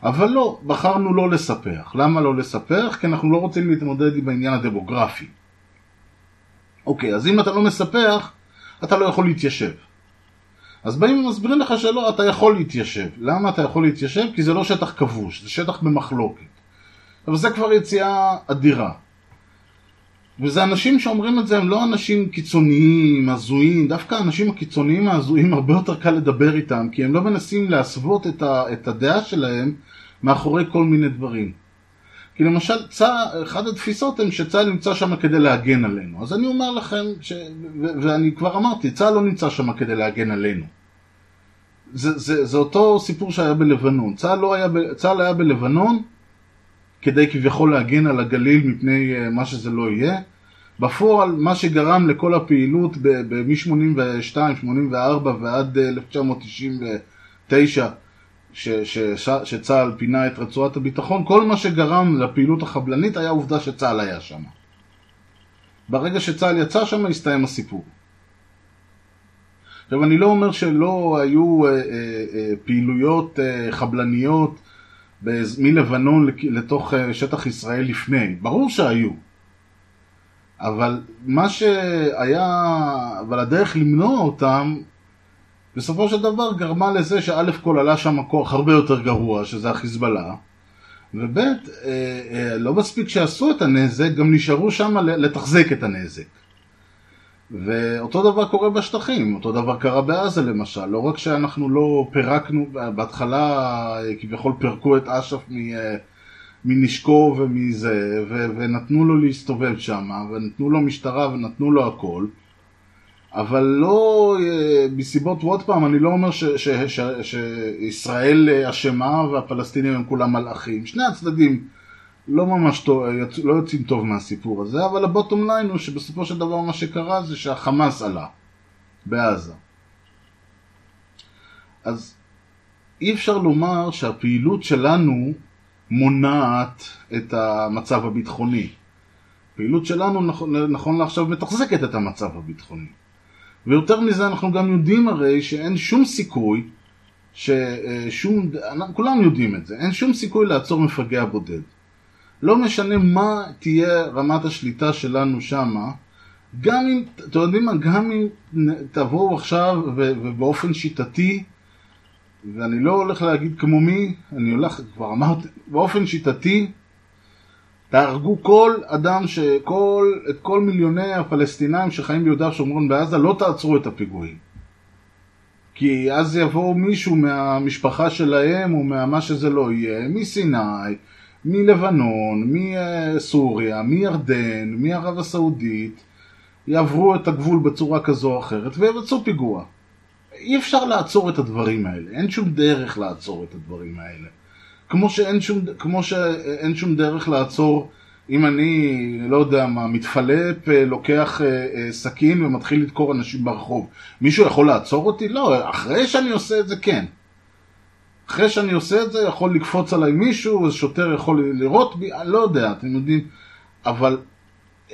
אבל לא, בחרנו לא לספח. למה לא לספח? כי אנחנו לא רוצים להתמודד עם העניין הדמוגרפי. אוקיי, אז אם אתה לא מספח, אתה לא יכול להתיישב. אז באים ומסבירים לך שלא, אתה יכול להתיישב. למה אתה יכול להתיישב? כי זה לא שטח כבוש, זה שטח במחלוקת. אבל זה כבר יציאה אדירה. וזה אנשים שאומרים את זה, הם לא אנשים קיצוניים, הזויים, דווקא האנשים הקיצוניים ההזויים הרבה יותר קל לדבר איתם, כי הם לא מנסים להסוות את, ה, את הדעה שלהם מאחורי כל מיני דברים. כי למשל, צה, אחד התפיסות הן שצה"ל נמצא שם כדי להגן עלינו. אז אני אומר לכם, ש, ו, ואני כבר אמרתי, צה"ל לא נמצא שם כדי להגן עלינו. זה, זה, זה אותו סיפור שהיה בלבנון. צה"ל, לא היה, ב- צה"ל היה בלבנון כדי כביכול להגן על הגליל מפני אה, מה שזה לא יהיה. בפועל, מה שגרם לכל הפעילות מ-82, 84 ועד אה, 1999, ש, ש, שצה"ל פינה את רצועת הביטחון, כל מה שגרם לפעילות החבלנית היה עובדה שצה"ל היה שם. ברגע שצה"ל יצא שם, הסתיים הסיפור. עכשיו, אני לא אומר שלא היו אה, אה, אה, פעילויות אה, חבלניות מלבנון לתוך אה, שטח ישראל לפני, ברור שהיו. אבל מה שהיה, אבל הדרך למנוע אותם, בסופו של דבר גרמה לזה שא' כל עלה שם כוח הרבה יותר גרוע, שזה החיזבאללה, וב' אה, אה, לא מספיק שעשו את הנזק, גם נשארו שם לתחזק את הנזק. ואותו דבר קורה בשטחים, אותו דבר קרה בעזה למשל, לא רק שאנחנו לא פירקנו, בהתחלה אה, כביכול פירקו את אש"ף אה, מנשקו ומזה, ו- ונתנו לו להסתובב שם, ונתנו לו משטרה ונתנו לו הכל, אבל לא, אה, מסיבות, ועוד פעם, אני לא אומר ש- ש- ש- שישראל אשמה והפלסטינים הם כולם מלאכים, שני הצדדים לא ממש טוב. לא יוצאים טוב מהסיפור הזה, אבל הבוטום ליין הוא שבסופו של דבר מה שקרה זה שהחמאס עלה בעזה. אז אי אפשר לומר שהפעילות שלנו מונעת את המצב הביטחוני. הפעילות שלנו נכון, נכון לעכשיו מתחזקת את המצב הביטחוני. ויותר מזה אנחנו גם יודעים הרי שאין שום סיכוי ששום, כולם יודעים את זה, אין שום סיכוי לעצור מפגע בודד. לא משנה מה תהיה רמת השליטה שלנו שמה, גם אם, אתם יודעים מה, גם אם תבואו עכשיו ובאופן שיטתי, ואני לא הולך להגיד כמו מי, אני הולך, כבר אמרתי, באופן שיטתי, תהרגו כל אדם, שכל, את כל מיליוני הפלסטינאים שחיים ביהודה ושומרון בעזה, לא תעצרו את הפיגועים. כי אז יבוא מישהו מהמשפחה שלהם, או מה שזה לא יהיה, מסיני, מלבנון, מסוריה, מירדן, מערב הסעודית, יעברו את הגבול בצורה כזו או אחרת ויבצעו פיגוע. אי אפשר לעצור את הדברים האלה, אין שום דרך לעצור את הדברים האלה. כמו שאין שום, כמו שאין שום דרך לעצור אם אני, לא יודע מה, מתפלפ, אה, לוקח אה, אה, סכין ומתחיל לדקור אנשים ברחוב. מישהו יכול לעצור אותי? לא, אחרי שאני עושה את זה כן. אחרי שאני עושה את זה יכול לקפוץ עליי מישהו, שוטר יכול לראות בי, אני לא יודע, אתם יודעים, אבל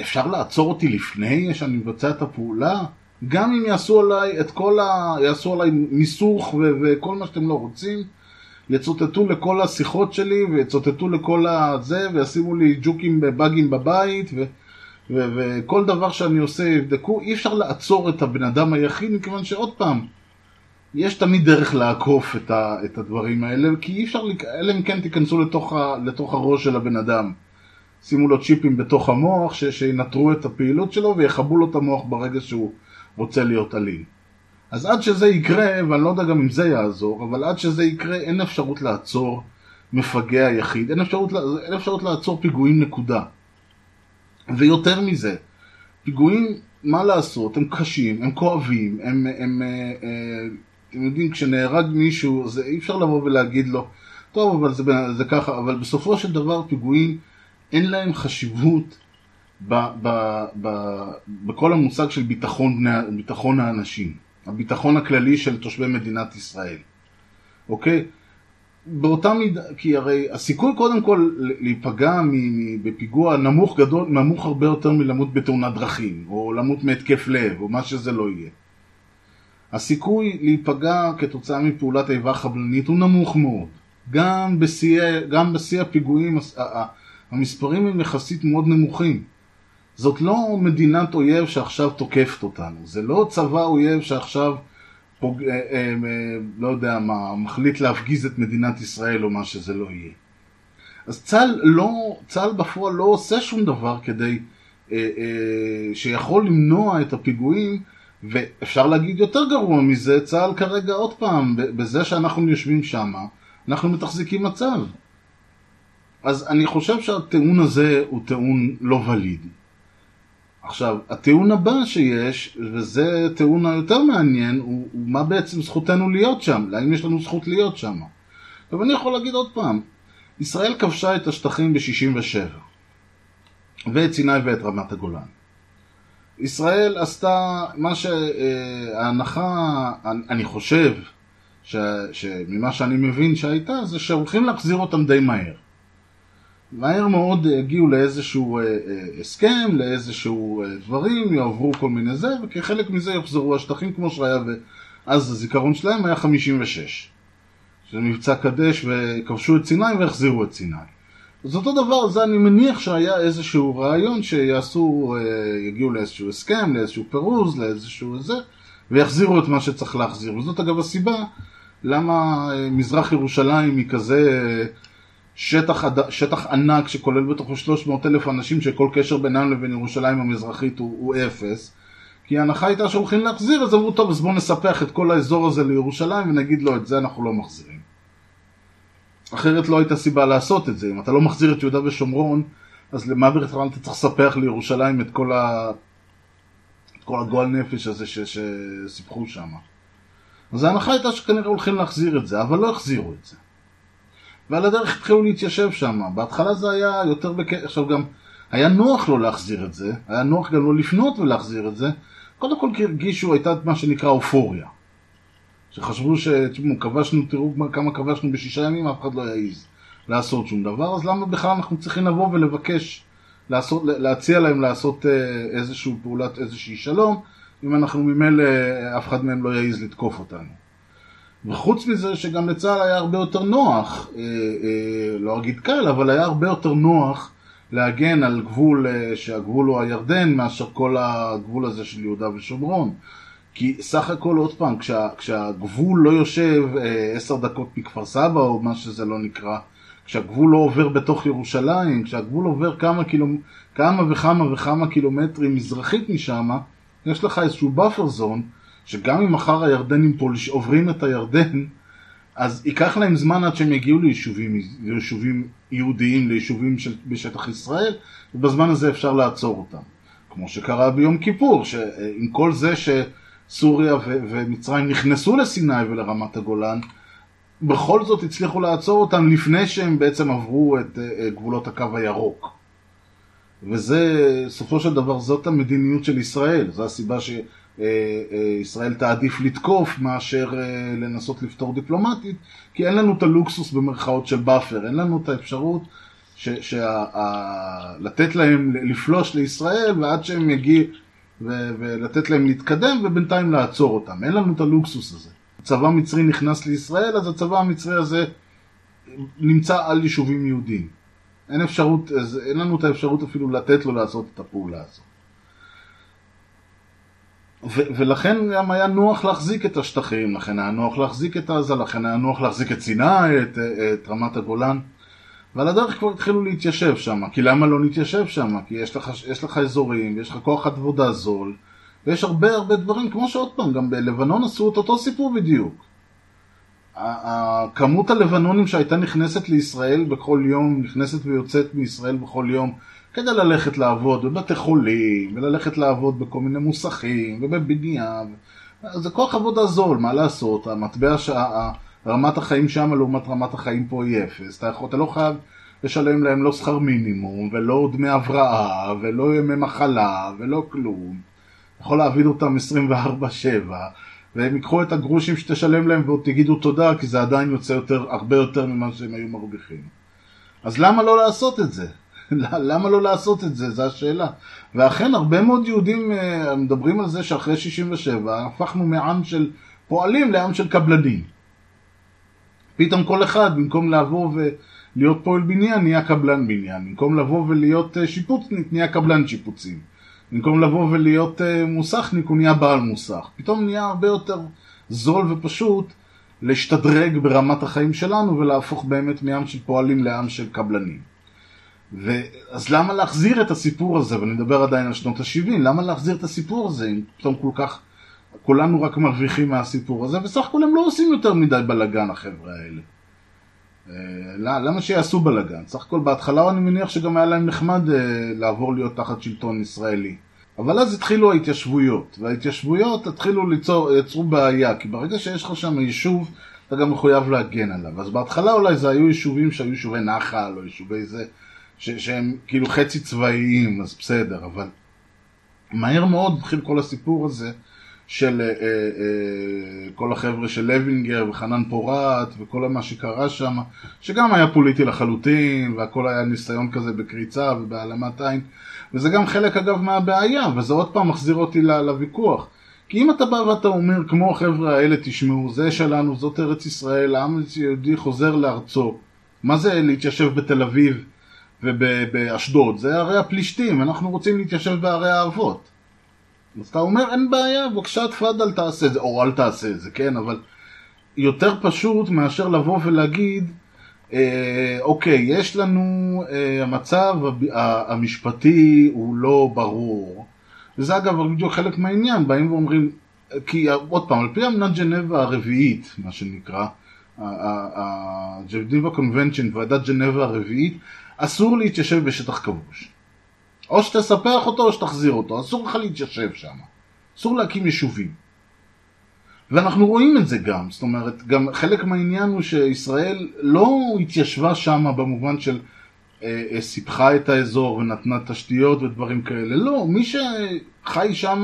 אפשר לעצור אותי לפני שאני מבצע את הפעולה? גם אם יעשו עליי את כל ה... יעשו עליי מיסוך ו... וכל מה שאתם לא רוצים, יצוטטו לכל השיחות שלי ויצוטטו לכל הזה וישימו לי ג'וקים באגים בבית ו... ו... וכל דבר שאני עושה יבדקו, אי אפשר לעצור את הבן אדם היחיד מכיוון שעוד פעם, יש תמיד דרך לעקוף את, ה... את הדברים האלה, כי אי אפשר, אלא אם כן תיכנסו לתוך, ה... לתוך הראש של הבן אדם. שימו לו צ'יפים בתוך המוח ש... שינטרו את הפעילות שלו ויכבו לו את המוח ברגע שהוא רוצה להיות אלים. אז עד שזה יקרה, ואני לא יודע גם אם זה יעזור, אבל עד שזה יקרה אין אפשרות לעצור מפגע יחיד, אין אפשרות, אין אפשרות לעצור פיגועים נקודה. ויותר מזה, פיגועים, מה לעשות, הם קשים, הם כואבים, הם, הם, הם אה, אה, אתם יודעים, כשנהרג מישהו, זה אי אפשר לבוא ולהגיד לו, טוב, אבל זה, זה ככה, אבל בסופו של דבר פיגועים, אין להם חשיבות ב, ב, ב, בכל המושג של ביטחון, ביטחון האנשים. הביטחון הכללי של תושבי מדינת ישראל, אוקיי? באותה מידה, כי הרי הסיכוי קודם כל להיפגע בפיגוע נמוך גדול, נמוך הרבה יותר מלמות בתאונת דרכים, או למות מהתקף לב, או מה שזה לא יהיה. הסיכוי להיפגע כתוצאה מפעולת איבה חבלנית הוא נמוך מאוד. גם בשיא, גם בשיא הפיגועים המספרים הם יחסית מאוד נמוכים. זאת לא מדינת אויב שעכשיו תוקפת אותנו, זה לא צבא אויב שעכשיו, פוג... אה, אה, אה, לא יודע מה, מחליט להפגיז את מדינת ישראל או מה שזה לא יהיה. אז צה"ל לא, צה"ל בפועל לא עושה שום דבר כדי, אה, אה, שיכול למנוע את הפיגועים, ואפשר להגיד יותר גרוע מזה, צה"ל כרגע עוד פעם, בזה שאנחנו יושבים שם, אנחנו מתחזיקים מצב. אז אני חושב שהטיעון הזה הוא טיעון לא ולידי. עכשיו, הטיעון הבא שיש, וזה טיעון היותר מעניין, הוא, הוא מה בעצם זכותנו להיות שם, האם יש לנו זכות להיות שם. עכשיו אני יכול להגיד עוד פעם, ישראל כבשה את השטחים ב-67, ואת סיני ואת רמת הגולן. ישראל עשתה מה שההנחה, אני חושב, ש, שממה שאני מבין שהייתה, זה שהולכים להחזיר אותם די מהר. מהר מאוד הגיעו לאיזשהו אה, אה, הסכם, לאיזשהו אה, דברים, יעברו כל מיני זה, וכחלק מזה יחזרו השטחים כמו שהיה, ואז הזיכרון שלהם היה 56. שזה מבצע קדש וכבשו את סיני והחזירו את סיני. אז אותו דבר, זה אני מניח שהיה איזשהו רעיון שיעשו, יגיעו לאיזשהו הסכם, לאיזשהו פירוז, לאיזשהו זה, ויחזירו את מה שצריך להחזיר. וזאת אגב הסיבה למה מזרח ירושלים היא כזה... שטח, שטח ענק שכולל בתוכו 300 אלף אנשים שכל קשר בינם לבין ירושלים המזרחית הוא, הוא אפס כי ההנחה הייתה שהולכים להחזיר אז אמרו טוב אז בואו נספח את כל האזור הזה לירושלים ונגיד לו את זה אנחנו לא מחזירים אחרת לא הייתה סיבה לעשות את זה אם אתה לא מחזיר את יהודה ושומרון אז למה בכלל אתה צריך לספח לירושלים את כל, ה... את כל הגועל נפש הזה ש... שסיפחו שם אז ההנחה הייתה שכנראה הולכים להחזיר את זה אבל לא החזירו את זה ועל הדרך התחילו להתיישב שם. בהתחלה זה היה יותר בקטע, עכשיו גם היה נוח לא להחזיר את זה, היה נוח גם לא לפנות ולהחזיר את זה, קודם כל הרגישו, הייתה מה שנקרא אופוריה. שחשבו ש... תשמעו, כבשנו, תראו כמה כבשנו בשישה ימים, אף אחד לא יעז לעשות שום דבר, אז למה בכלל אנחנו צריכים לבוא ולבקש, לעשות, להציע להם לעשות אה, איזושהי פעולת, איזושהי שלום, אם אנחנו ממילא, אף אחד מהם לא יעז לתקוף אותנו. וחוץ מזה שגם לצה"ל היה הרבה יותר נוח, אה, אה, לא אגיד קל, אבל היה הרבה יותר נוח להגן על גבול אה, שהגבול הוא הירדן מאשר כל הגבול הזה של יהודה ושומרון. כי סך הכל עוד פעם, כשה, כשהגבול לא יושב אה, עשר דקות מכפר סבא או מה שזה לא נקרא, כשהגבול לא עובר בתוך ירושלים, כשהגבול עובר כמה, קילומ... כמה וכמה וכמה קילומטרים מזרחית משם, יש לך איזשהו buffer zone, שגם אם מחר הירדנים פה עוברים את הירדן, אז ייקח להם זמן עד שהם יגיעו ליישובים, ליישובים יהודיים, ליישובים של, בשטח ישראל, ובזמן הזה אפשר לעצור אותם. כמו שקרה ביום כיפור, שעם כל זה שסוריה ו- ומצרים נכנסו לסיני ולרמת הגולן, בכל זאת הצליחו לעצור אותם לפני שהם בעצם עברו את אה, גבולות הקו הירוק. וזה, בסופו של דבר, זאת המדיניות של ישראל. זו הסיבה שישראל תעדיף לתקוף מאשר לנסות לפתור דיפלומטית, כי אין לנו את הלוקסוס במרכאות של buffer, אין לנו את האפשרות ש, שה, ה, לתת להם לפלוש לישראל ועד שהם יגיעו ולתת להם להתקדם ובינתיים לעצור אותם. אין לנו את הלוקסוס הזה. צבא מצרי נכנס לישראל, אז הצבא המצרי הזה נמצא על יישובים יהודיים. אין אפשרות, אין לנו את האפשרות אפילו לתת לו לעשות את הפעולה הזאת. ו- ולכן גם היה נוח להחזיק את השטחים, לכן היה נוח להחזיק את עזה, לכן היה נוח להחזיק את סיני, את, את רמת הגולן. ועל הדרך כבר התחילו להתיישב שם, כי למה לא להתיישב שם? כי יש לך, יש לך אזורים, ויש לך כוח עבודה זול, ויש הרבה הרבה דברים, כמו שעוד פעם, גם בלבנון עשו את אותו סיפור בדיוק. כמות הלבנונים שהייתה נכנסת לישראל בכל יום, נכנסת ויוצאת מישראל בכל יום, כדי ללכת לעבוד בבתי חולים, וללכת לעבוד בכל מיני מוסכים, ובבניין, זה כוח עבודה זול, מה לעשות, המטבע, שה... רמת החיים שם לעומת רמת החיים פה היא אפס, אתה, יכול, אתה לא חייב לשלם להם לא שכר מינימום, ולא דמי הבראה, ולא ימי מחלה, ולא כלום. יכול להעביד אותם 24-7, והם ייקחו את הגרושים שתשלם להם ועוד תגידו תודה, כי זה עדיין יוצא יותר, הרבה יותר ממה שהם היו מרוויחים. אז למה לא לעשות את זה? [LAUGHS] למה לא לעשות את זה? זו השאלה. ואכן, הרבה מאוד יהודים אה, מדברים על זה שאחרי 67 הפכנו מעם של פועלים לעם של קבלנים. פתאום כל אחד, במקום לבוא ולהיות פועל בניין, נהיה קבלן בניין. במקום לבוא ולהיות אה, שיפוצניק, נהיה קבלן שיפוצים. במקום לבוא ולהיות uh, מוסכניק, הוא נהיה בעל מוסך. פתאום נהיה הרבה יותר זול ופשוט להשתדרג ברמת החיים שלנו ולהפוך באמת מעם של פועלים לעם של קבלנים. ו... אז למה להחזיר את הסיפור הזה, ואני מדבר עדיין על שנות ה-70, למה להחזיר את הסיפור הזה אם פתאום כל כך, כולנו רק מרוויחים מהסיפור הזה, וסך הכל הם לא עושים יותר מדי בלאגן החבר'ה האלה. אה, למה שיעשו בלאגן? סך הכל בהתחלה אני מניח שגם היה להם נחמד אה, לעבור להיות תחת שלטון ישראלי. אבל אז התחילו ההתיישבויות, וההתיישבויות התחילו ליצור, יצרו בעיה, כי ברגע שיש לך שם יישוב, אתה גם מחויב להגן עליו. אז בהתחלה אולי זה היו יישובים שהיו יישובי נחל, או יישובי זה, ש- שהם כאילו חצי צבאיים, אז בסדר, אבל מהר מאוד התחיל כל הסיפור הזה של אה, אה, כל החבר'ה של לוינגר וחנן פורת וכל מה שקרה שם, שגם היה פוליטי לחלוטין, והכל היה ניסיון כזה בקריצה ובהעלמת עין, וזה גם חלק אגב מהבעיה, וזה עוד פעם מחזיר אותי לוויכוח. כי אם אתה בא ואתה אומר, כמו החבר'ה האלה, תשמעו, זה שלנו, זאת ארץ ישראל, העם היהודי חוזר לארצו. מה זה להתיישב בתל אביב ובאשדוד? זה ערי הפלישתים, אנחנו רוצים להתיישב בערי האבות. אז אתה אומר, אין בעיה, בבקשה תפאדל תעשה את זה, או אל תעשה את זה, כן, אבל יותר פשוט מאשר לבוא ולהגיד, אה, אוקיי, יש לנו, אה, המצב המשפטי הוא לא ברור. וזה אגב בדיוק חלק מהעניין, באים ואומרים, כי עוד פעם, על פי אמנת ג'נבה הרביעית, מה שנקרא, הג'נבה קונבנצ'ן, ועדת ג'נבה הרביעית, אסור להתיישב בשטח כבוש. או שתספח אותו או שתחזיר אותו, אסור לך להתיישב שם. אסור להקים יישובים. ואנחנו רואים את זה גם, זאת אומרת, גם חלק מהעניין הוא שישראל לא התיישבה שם במובן של אה, אה, סיפחה את האזור ונתנה תשתיות ודברים כאלה, לא, מי שחי שם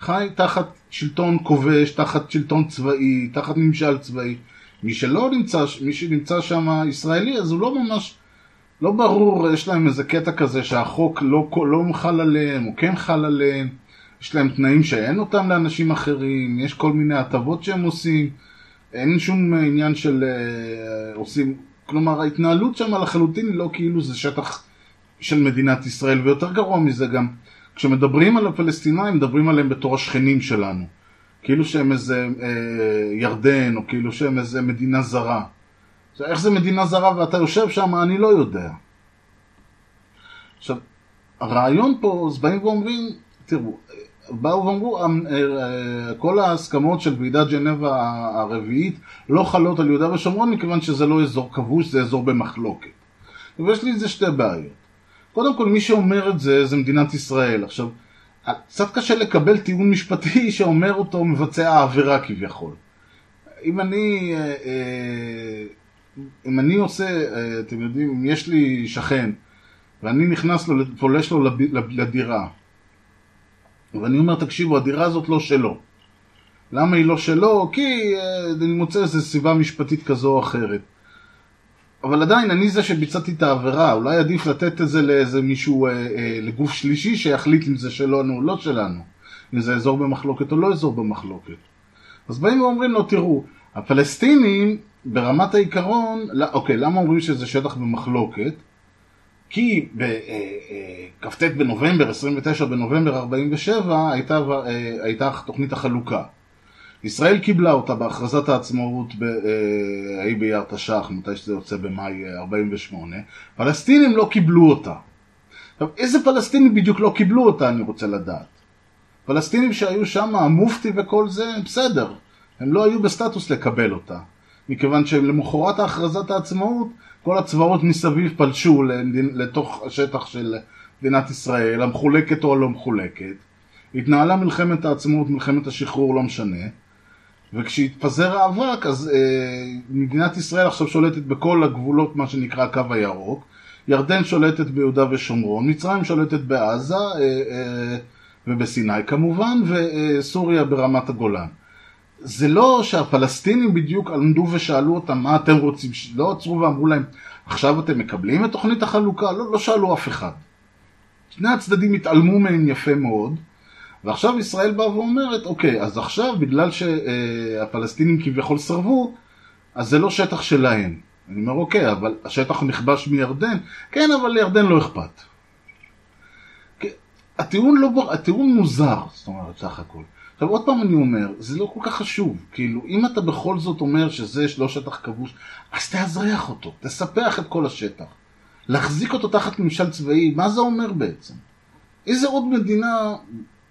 חי תחת שלטון כובש, תחת שלטון צבאי, תחת ממשל צבאי. מי שלא נמצא, מי שנמצא שם ישראלי, אז הוא לא ממש, לא ברור, יש להם איזה קטע כזה שהחוק לא, לא חל עליהם, או כן חל עליהם. יש להם תנאים שאין אותם לאנשים אחרים, יש כל מיני הטבות שהם עושים, אין שום עניין של אה, עושים, כלומר ההתנהלות שם לחלוטין היא לא כאילו זה שטח של מדינת ישראל, ויותר גרוע מזה גם, כשמדברים על הפלסטינאים, מדברים עליהם בתור השכנים שלנו. כאילו שהם איזה אה, ירדן, או כאילו שהם איזה מדינה זרה. עכשיו, איך זה מדינה זרה ואתה יושב שם, אני לא יודע. עכשיו, הרעיון פה, אז באים ואומרים, תראו, באו ואמרו, אה, אה, כל ההסכמות של ועידת ג'נבה הרביעית לא חלות על יהודה ושומרון מכיוון שזה לא אזור כבוש, זה אזור במחלוקת. ויש לי איזה שתי בעיות. קודם כל, מי שאומר את זה, זה מדינת ישראל. עכשיו, קצת קשה לקבל טיעון משפטי [LAUGHS] שאומר אותו מבצע העבירה כביכול. אם אני, אה, אם אני עושה, אתם יודעים, אם יש לי שכן ואני נכנס לו, פולש לו לדירה ואני אומר, תקשיבו, הדירה הזאת לא שלו. למה היא לא שלו? כי אני מוצא איזו סיבה משפטית כזו או אחרת. אבל עדיין אני זה שביצעתי את העבירה, אולי עדיף לתת את זה לאיזה מישהו, אה, אה, לגוף שלישי שיחליט אם זה שלנו או לא שלנו, אם זה אזור במחלוקת או לא אזור במחלוקת. אז באים ואומרים לו, תראו, הפלסטינים ברמת העיקרון, לא, אוקיי, למה אומרים שזה שטח במחלוקת? כי בכ"ט אה, אה, בנובמבר, 29 בנובמבר 47, הייתה, אה, הייתה תוכנית החלוקה. ישראל קיבלה אותה בהכרזת העצמאות בה' באייר תש"ח, מתי שזה יוצא במאי 48, פלסטינים לא קיבלו אותה. עכשיו, איזה פלסטינים בדיוק לא קיבלו אותה, אני רוצה לדעת. פלסטינים שהיו שם, המופתי וכל זה, בסדר. הם לא היו בסטטוס לקבל אותה. מכיוון שלמחרת הכרזת העצמאות, כל הצבאות מסביב פלשו לתוך השטח של מדינת ישראל, המחולקת או הלא מחולקת. התנהלה מלחמת העצמאות, מלחמת השחרור, לא משנה. וכשהתפזר האבק, אז אה, מדינת ישראל עכשיו שולטת בכל הגבולות, מה שנקרא הקו הירוק. ירדן שולטת ביהודה ושומרון, מצרים שולטת בעזה אה, אה, ובסיני כמובן, וסוריה ברמת הגולן. זה לא שהפלסטינים בדיוק עמדו ושאלו אותם מה אתם רוצים, לא עצרו ואמרו להם עכשיו אתם מקבלים את תוכנית החלוקה? לא, לא שאלו אף אחד. שני הצדדים התעלמו מהם יפה מאוד, ועכשיו ישראל באה ואומרת, אוקיי, אז עכשיו בגלל שהפלסטינים כביכול סרבו, אז זה לא שטח שלהם. אני אומר, אוקיי, אבל השטח נכבש מירדן? כן, אבל לירדן לא אכפת. הטיעון, לא, הטיעון מוזר, זאת אומרת, סך הכל. עכשיו עוד פעם אני אומר, זה לא כל כך חשוב, כאילו אם אתה בכל זאת אומר שזה לא שטח כבוש, אז תאזרח אותו, תספח את כל השטח. להחזיק אותו תחת ממשל צבאי, מה זה אומר בעצם? איזה עוד מדינה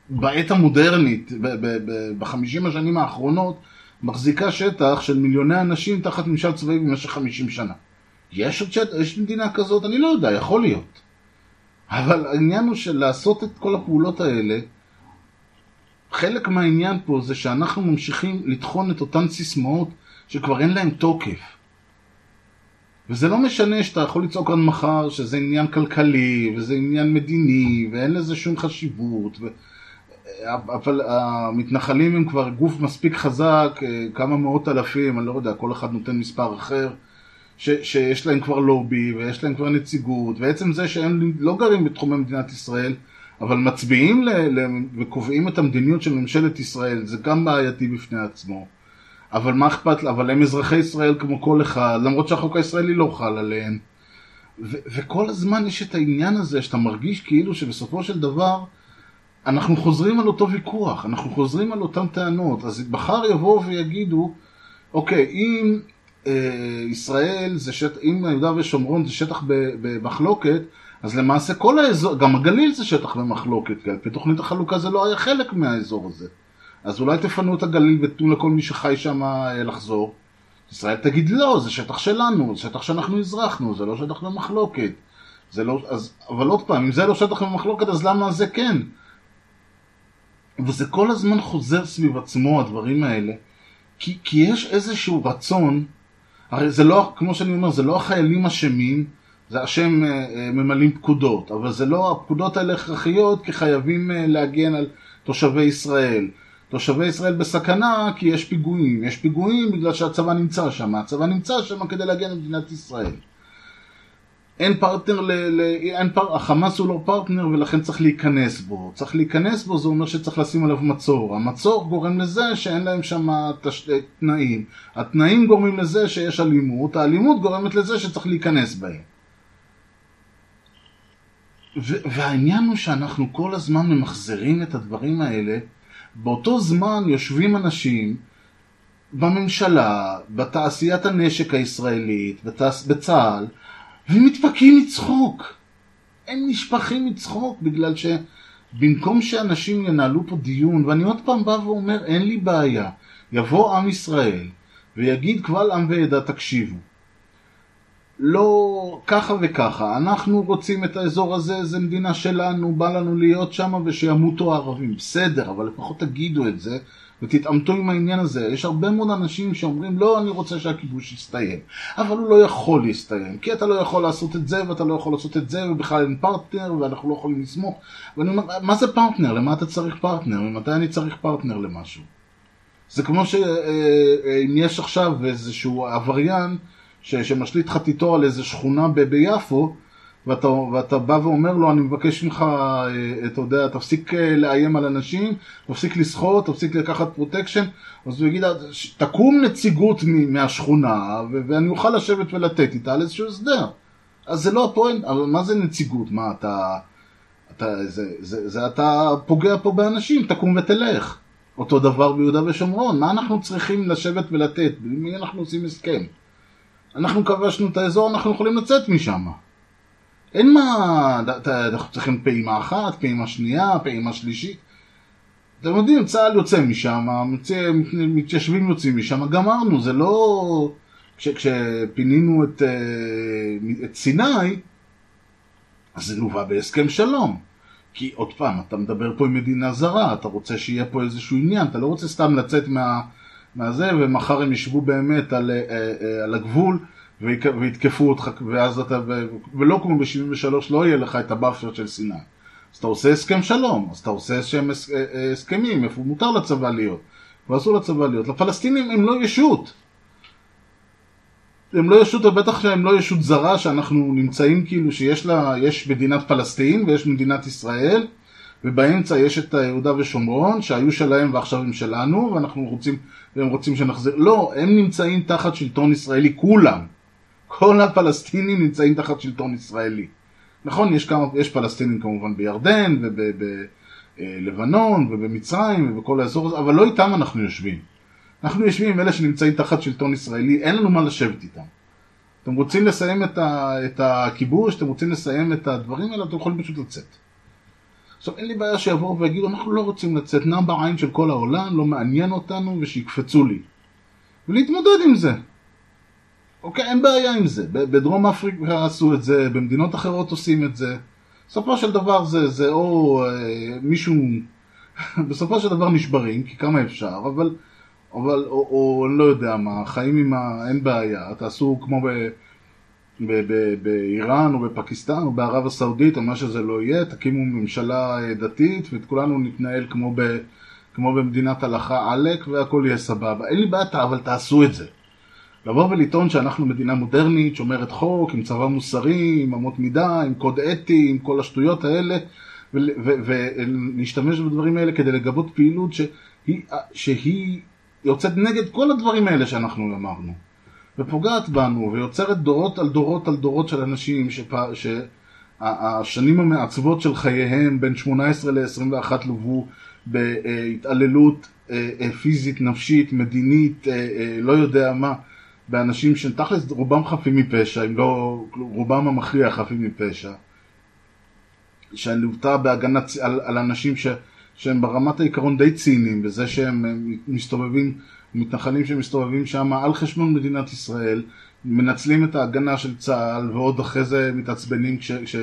בעת המודרנית, בחמישים השנים האחרונות, מחזיקה שטח של מיליוני אנשים תחת ממשל צבאי במשך חמישים שנה? יש עוד שטח, יש מדינה כזאת? אני לא יודע, יכול להיות. אבל העניין הוא של לעשות את כל הפעולות האלה, חלק מהעניין פה זה שאנחנו ממשיכים לטחון את אותן סיסמאות שכבר אין להן תוקף. וזה לא משנה שאתה יכול לצעוק עד מחר שזה עניין כלכלי וזה עניין מדיני ואין לזה שום חשיבות. ו... אבל המתנחלים הם כבר גוף מספיק חזק, כמה מאות אלפים, אני לא יודע, כל אחד נותן מספר אחר, ש... שיש להם כבר לובי ויש להם כבר נציגות, ועצם זה שהם לא גרים בתחומי מדינת ישראל, אבל מצביעים ל, ל, וקובעים את המדיניות של ממשלת ישראל, זה גם בעייתי בפני עצמו. אבל מה אכפת, אבל הם אזרחי ישראל כמו כל אחד, למרות שהחוק הישראלי לא חל עליהם. ו- וכל הזמן יש את העניין הזה שאתה מרגיש כאילו שבסופו של דבר אנחנו חוזרים על אותו ויכוח, אנחנו חוזרים על אותן טענות. אז מחר יבואו ויגידו, אוקיי, אם אה, ישראל זה שטח, אם יהודה ושומרון זה שטח במחלוקת, אז למעשה כל האזור, גם הגליל זה שטח במחלוקת, כי על פי תוכנית החלוקה זה לא היה חלק מהאזור הזה. אז אולי תפנו את הגליל ותנו לכל מי שחי שם אה, לחזור. ישראל תגיד לא, זה שטח שלנו, זה שטח שאנחנו אזרחנו, זה לא שטח במחלוקת. זה לא, אז, אבל עוד פעם, אם זה לא שטח במחלוקת, אז למה זה כן? וזה כל הזמן חוזר סביב עצמו, הדברים האלה, כי, כי יש איזשהו רצון, הרי זה לא, כמו שאני אומר, זה לא החיילים אשמים, זה השם אה, אה, ממלאים פקודות, אבל זה לא, הפקודות האלה הכרחיות כי חייבים אה, להגן על תושבי ישראל. תושבי ישראל בסכנה כי יש פיגועים, יש פיגועים בגלל שהצבא נמצא שם, הצבא נמצא שם כדי להגן על מדינת ישראל. אין פרטנר, ל, ל, אין פר, החמאס הוא לא פרטנר ולכן צריך להיכנס בו. צריך להיכנס בו זה אומר שצריך לשים עליו מצור. המצור גורם לזה שאין להם שם תש... תנאים. התנאים גורמים לזה שיש אלימות, האלימות גורמת לזה שצריך להיכנס בהם. והעניין הוא שאנחנו כל הזמן ממחזרים את הדברים האלה. באותו זמן יושבים אנשים בממשלה, בתעשיית הנשק הישראלית, בתעש... בצה"ל, ומתפקים מצחוק. הם נשפכים מצחוק בגלל שבמקום שאנשים ינהלו פה דיון, ואני עוד פעם בא ואומר, אין לי בעיה, יבוא עם ישראל ויגיד קבל עם ועדה, תקשיבו. לא ככה וככה, אנחנו רוצים את האזור הזה, זה מדינה שלנו, בא לנו להיות שם ושימותו הערבים. בסדר, אבל לפחות תגידו את זה ותתעמתו עם העניין הזה. יש הרבה מאוד אנשים שאומרים, לא, אני רוצה שהכיבוש יסתיים. אבל הוא לא יכול להסתיים, כי אתה לא יכול לעשות את זה ואתה לא יכול לעשות את זה, ובכלל אין פרטנר ואנחנו לא יכולים לסמוך. ואני אומר, מה זה פרטנר? למה אתה צריך פרטנר? ממתי אני צריך פרטנר למשהו? זה כמו שאם יש עכשיו איזשהו עבריין ש, שמשליט חתיתו על איזה שכונה ב, ביפו, ואתה, ואתה בא ואומר לו, אני מבקש ממך, אה, אתה יודע, תפסיק אה, לאיים על אנשים, תפסיק לסחוט, תפסיק לקחת פרוטקשן, אז הוא יגיד, תקום נציגות מהשכונה, ואני אוכל לשבת ולתת איתה על איזשהו הסדר. אז זה לא הפועל, אבל מה זה נציגות? מה, אתה, אתה, זה, זה, זה, אתה פוגע פה באנשים, תקום ותלך. אותו דבר ביהודה ושומרון, מה אנחנו צריכים לשבת ולתת? במי אנחנו עושים הסכם? אנחנו כבשנו את האזור, אנחנו יכולים לצאת משם. אין מה, אנחנו צריכים פעימה אחת, פעימה שנייה, פעימה שלישית. אתם יודעים, צה"ל יוצא משם, מתיישבים יוצאים משם, גמרנו, זה לא... כש, כשפינינו את, אה, את סיני, אז זה לווה בהסכם שלום. כי עוד פעם, אתה מדבר פה עם מדינה זרה, אתה רוצה שיהיה פה איזשהו עניין, אתה לא רוצה סתם לצאת מה, מהזה, ומחר הם ישבו באמת על, אה, אה, על הגבול ויתקפו אותך, ואז אתה, ולא כמו ב-73 לא יהיה לך את ה buffer של סיני. אז אתה עושה הסכם שלום, אז אתה עושה איזשהם אה, הסכמים, איפה מותר לצבא להיות, ואסור לצבא להיות. לפלסטינים הם לא ישות. הם לא ישות, ובטח שהם לא ישות זרה, שאנחנו נמצאים כאילו שיש לה, יש מדינת פלסטין ויש מדינת ישראל, ובאמצע יש את יהודה ושומרון, שהיו שלהם ועכשיו הם שלנו, ואנחנו רוצים, והם רוצים שנחזיר. לא, הם נמצאים תחת שלטון ישראלי, כולם. כל הפלסטינים נמצאים תחת שלטון ישראלי. נכון, יש, כמה, יש פלסטינים כמובן בירדן ובלבנון אה, ובמצרים ובכל האזור הזה, אבל לא איתם אנחנו יושבים. אנחנו יושבים עם אלה שנמצאים תחת שלטון ישראלי, אין לנו מה לשבת איתם. אתם רוצים לסיים את, ה, את הכיבוש, אתם רוצים לסיים את הדברים האלה, אתם יכולים פשוט לצאת. עכשיו אין לי בעיה שיבואו ויגידו, אנחנו לא רוצים לצאת, נע בעין של כל העולם, לא מעניין אותנו, ושיקפצו לי. ולהתמודד עם זה. אוקיי, אין בעיה עם זה. בדרום אפריקה עשו את זה, במדינות אחרות עושים את זה. בסופו של דבר זה, זה או אה, מישהו, [LAUGHS] בסופו של דבר נשברים, כי כמה אפשר, אבל, אבל או, או לא יודע מה, חיים עם ה... אין בעיה, תעשו כמו ב... באיראן או בפקיסטן או בערב הסעודית או מה שזה לא יהיה, תקימו ממשלה אה, דתית ואת כולנו נתנהל כמו, ב, כמו במדינת הלכה עלק והכל יהיה סבבה. אין לי בעיה, אבל תעשו את זה. לבוא ולטעון שאנחנו מדינה מודרנית, שומרת חוק, עם צבא מוסרי, עם אמות מידה, עם קוד אתי, עם כל השטויות האלה, ולהשתמש בדברים האלה כדי לגבות פעילות שהיא, שהיא יוצאת נגד כל הדברים האלה שאנחנו אמרנו. ופוגעת בנו, ויוצרת דורות על דורות על דורות של אנשים שפ... שהשנים המעצבות של חייהם בין 18 ל-21 לוו בהתעללות אה, אה, פיזית, נפשית, מדינית, אה, לא יודע מה, באנשים שתכלס רובם חפים מפשע, אם לא, רובם המכריע חפים מפשע, שלוותה בהגנה על, על אנשים ש, שהם ברמת העיקרון די ציניים, בזה שהם מסתובבים מתנחלים שמסתובבים שם על חשבון מדינת ישראל, מנצלים את ההגנה של צה"ל ועוד אחרי זה מתעצבנים כש, כש,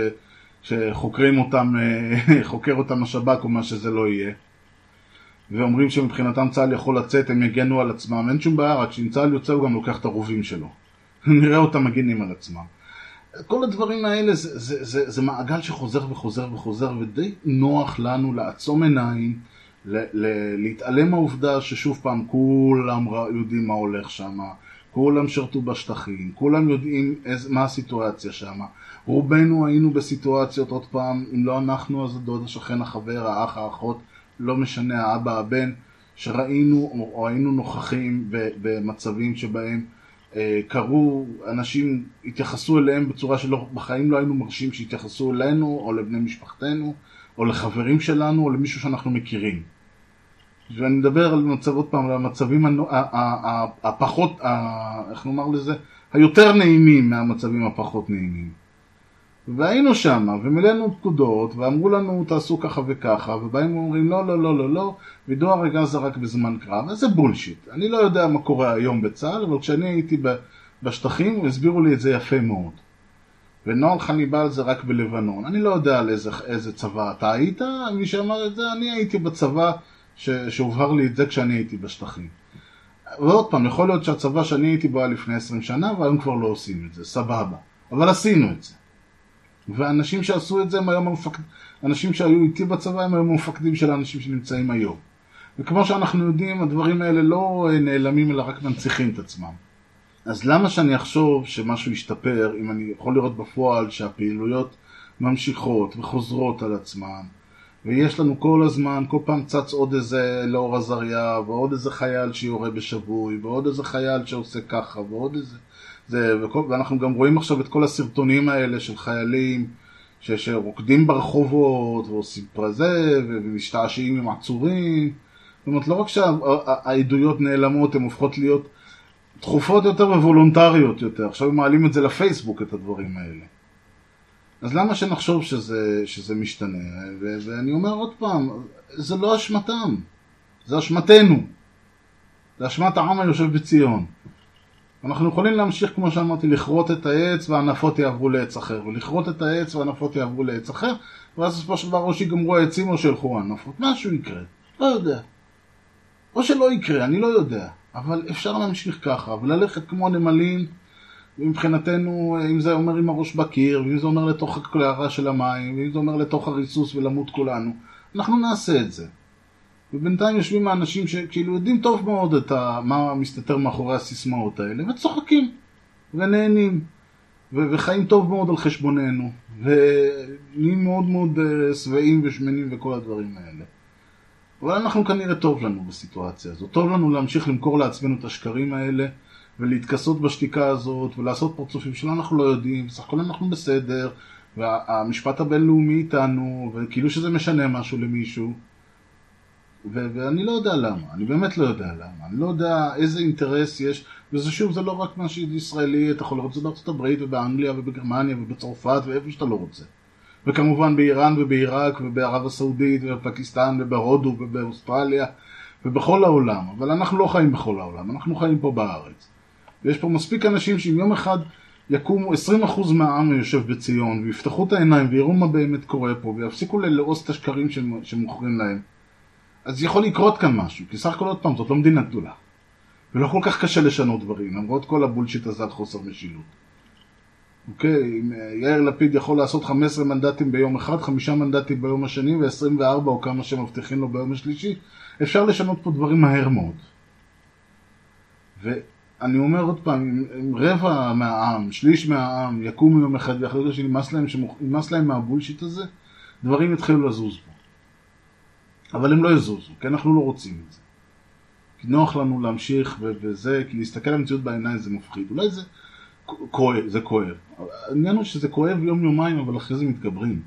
כשחוקרים אותם, אה, [LAUGHS] חוקר אותם השב"כ או מה שזה לא יהיה. ואומרים שמבחינתם צה"ל יכול לצאת, הם יגנו על עצמם, אין שום בעיה, רק שאם צה"ל יוצא הוא גם לוקח את הרובים שלו. [LAUGHS] נראה אותם מגינים על עצמם. כל הדברים האלה זה, זה, זה, זה מעגל שחוזר וחוזר וחוזר, ודי נוח לנו לעצום עיניים. להתעלם מהעובדה ששוב פעם כולם יודעים מה הולך שם, כולם שרתו בשטחים, כולם יודעים איז, מה הסיטואציה שם, רובנו היינו בסיטואציות, עוד פעם, אם לא אנחנו, אז הדוד, השכן, החבר, האח, האחות, לא משנה, האבא, הבן, שראינו או, היינו נוכחים במצבים שבהם אה, קרו, אנשים התייחסו אליהם בצורה שלא, בחיים לא היינו מרשים שיתייחסו אלינו, או לבני משפחתנו, או לחברים שלנו, או למישהו שאנחנו מכירים. ואני מדבר על מצב, עוד פעם, על המצבים הפחות, איך נאמר לזה, היותר נעימים מהמצבים הפחות נעימים. והיינו שם, ומילאנו פקודות, ואמרו לנו תעשו ככה וככה, ובאים ואומרים לא, לא, לא, לא, לא, וידוע הרגע זה רק בזמן קרב, איזה בולשיט. אני לא יודע מה קורה היום בצה"ל, אבל כשאני הייתי בשטחים, הסבירו לי את זה יפה מאוד. ונוהל חניבל זה רק בלבנון. אני לא יודע על איזה, איזה צבא אתה היית, מי שאמר את זה, אני הייתי בצבא שהובהר לי את זה כשאני הייתי בשטחים. ועוד פעם, יכול להיות שהצבא שאני הייתי בו היה לפני 20 שנה, והיום כבר לא עושים את זה, סבבה. אבל עשינו את זה. ואנשים שעשו את זה הם היום המפקדים, אנשים שהיו איתי בצבא הם היום המפקדים של האנשים שנמצאים היום. וכמו שאנחנו יודעים, הדברים האלה לא אה, נעלמים אלא רק מנציחים את עצמם. אז למה שאני אחשוב שמשהו ישתפר אם אני יכול לראות בפועל שהפעילויות ממשיכות וחוזרות על עצמן ויש לנו כל הזמן, כל פעם צץ עוד איזה לאור עזריה ועוד איזה חייל שיורה בשבוי ועוד איזה חייל שעושה ככה ועוד איזה... זה, וכל, ואנחנו גם רואים עכשיו את כל הסרטונים האלה של חיילים ש, שרוקדים ברחובות ועושים פרזה ומשתעשעים עם עצורים. זאת אומרת, לא רק שהעדויות נעלמות, הן הופכות להיות דחופות יותר וולונטריות יותר. עכשיו הם מעלים את זה לפייסבוק, את הדברים האלה. אז למה שנחשוב שזה, שזה משתנה? ו- ואני אומר עוד פעם, זה לא אשמתם, זה אשמתנו. זה אשמת העם היושב בציון. אנחנו יכולים להמשיך, כמו שאמרתי, לכרות את העץ והענפות יעברו לעץ אחר, ולכרות את העץ והענפות יעברו לעץ אחר, ואז בסופו של דבר או שיגמרו העצים או שילכו הענפות. משהו יקרה, לא יודע. או שלא יקרה, אני לא יודע. אבל אפשר להמשיך ככה, וללכת כמו נמלים, ומבחינתנו, אם זה אומר עם הראש בקיר, ואם זה אומר לתוך הקלערה של המים, ואם זה אומר לתוך הריסוס ולמות כולנו, אנחנו נעשה את זה. ובינתיים יושבים האנשים שכאילו יודעים טוב מאוד את ה... מה מסתתר מאחורי הסיסמאות האלה, וצוחקים, ונהנים, ו- וחיים טוב מאוד על חשבוננו, ונהיים מאוד מאוד uh, שבעים ושמנים וכל הדברים האלה. אבל אנחנו כנראה טוב לנו בסיטואציה הזאת. טוב לנו להמשיך למכור לעצמנו את השקרים האלה, ולהתכסות בשתיקה הזאת, ולעשות פרצופים שלא אנחנו לא יודעים, בסך הכל אנחנו בסדר, והמשפט הבינלאומי איתנו, וכאילו שזה משנה משהו למישהו. ו- ואני לא יודע למה, אני באמת לא יודע למה, אני לא יודע איזה אינטרס יש, וזה שוב, זה לא רק מה שישראלי, אתה יכול לראות את זה בארצות הברית ובאנגליה ובגרמניה ובצרפת ואיפה שאתה לא רוצה. וכמובן באיראן ובעיראק ובערב הסעודית ובפקיסטן ובהודו ובאוסטרליה ובכל העולם, אבל אנחנו לא חיים בכל העולם, אנחנו חיים פה בארץ. ויש פה מספיק אנשים שאם יום אחד יקומו 20% מהעם היושב בציון ויפתחו את העיניים ויראו מה באמת קורה פה ויפסיקו ללעוס את השקרים שמוכרים להם אז יכול לקרות כאן משהו, כי סך הכל עוד פעם זאת לא מדינה גדולה. ולא כל כך קשה לשנות דברים, למרות כל הבולשיט הזה על חוסר משילות. אוקיי, אם יאיר לפיד יכול לעשות 15 מנדטים ביום אחד, 5 מנדטים ביום השני ו-24 או כמה שמבטיחים לו ביום השלישי, אפשר לשנות פה דברים מהר מאוד. ואני אומר עוד פעם, אם, רבע מהעם, שליש מהעם, יקומו יום אחד ויחליטו שנמאס להם, שמוכ... להם מהבולשיט הזה, דברים יתחילו לזוז פה. אבל הם לא יזוזו, כי אנחנו לא רוצים את זה. כי נוח לנו להמשיך וזה, כי להסתכל על המציאות בעיניים זה מפחיד. אולי זה כואב, זה כואב. העניין הוא שזה כואב יום יומיים, אבל אחרי זה מתגברים.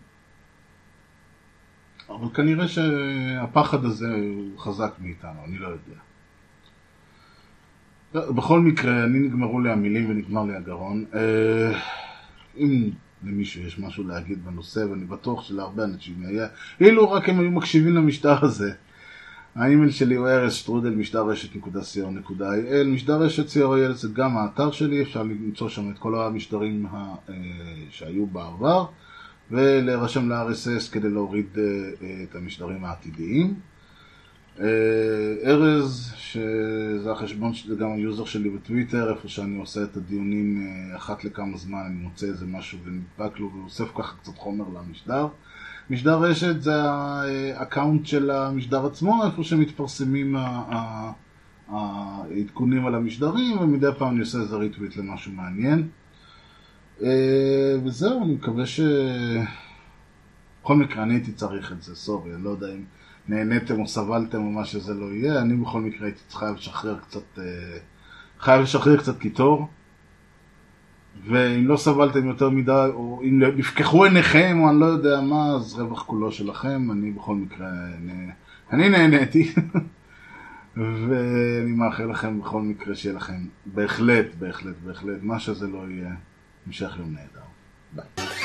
אבל כנראה שהפחד הזה הוא חזק מאיתנו, אני לא יודע. בכל מקרה, אני נגמרו לי המילים ונגמר לי הגרון. אם למישהו יש משהו להגיד בנושא, ואני בטוח שלהרבה אנשים יהיה, אילו רק הם היו מקשיבים למשדר הזה. האימייל שלי הוא ארז שטרודל משדר רשת.co.il משדר רשת co.il זה גם האתר שלי, אפשר למצוא שם את כל המשדרים שהיו בעבר ולהירשם ל-RSS כדי להוריד את המשדרים העתידיים. ארז, שזה החשבון, זה גם ה user שלי בטוויטר, איפה שאני עושה את הדיונים אחת לכמה זמן, אני מוצא איזה משהו ונדבק לו ואוסף ככה קצת חומר למשדר. משדר רשת זה ה account של המשדר עצמו, איפה שמתפרסמים העדכונים על המשדרים, ומדי פעם אני עושה איזה retweet למשהו מעניין. אה, וזהו, אני מקווה ש... בכל מקרה, אני הייתי צריך את זה, סורי, אני לא יודע אם נהניתם או סבלתם או מה שזה לא יהיה, אני בכל מקרה הייתי חייב לשחרר קצת, אה, חייב לשחרר קצת קיטור. ואם לא סבלתם יותר מדי, או אם נפקחו עיניכם, או אני לא יודע מה, אז רווח כולו שלכם, אני בכל מקרה, נה... אני נהניתי. [LAUGHS] ואני מאחל לכם בכל מקרה שיהיה לכם בהחלט, בהחלט, בהחלט, מה שזה לא יהיה, המשך יום נהדר. ביי.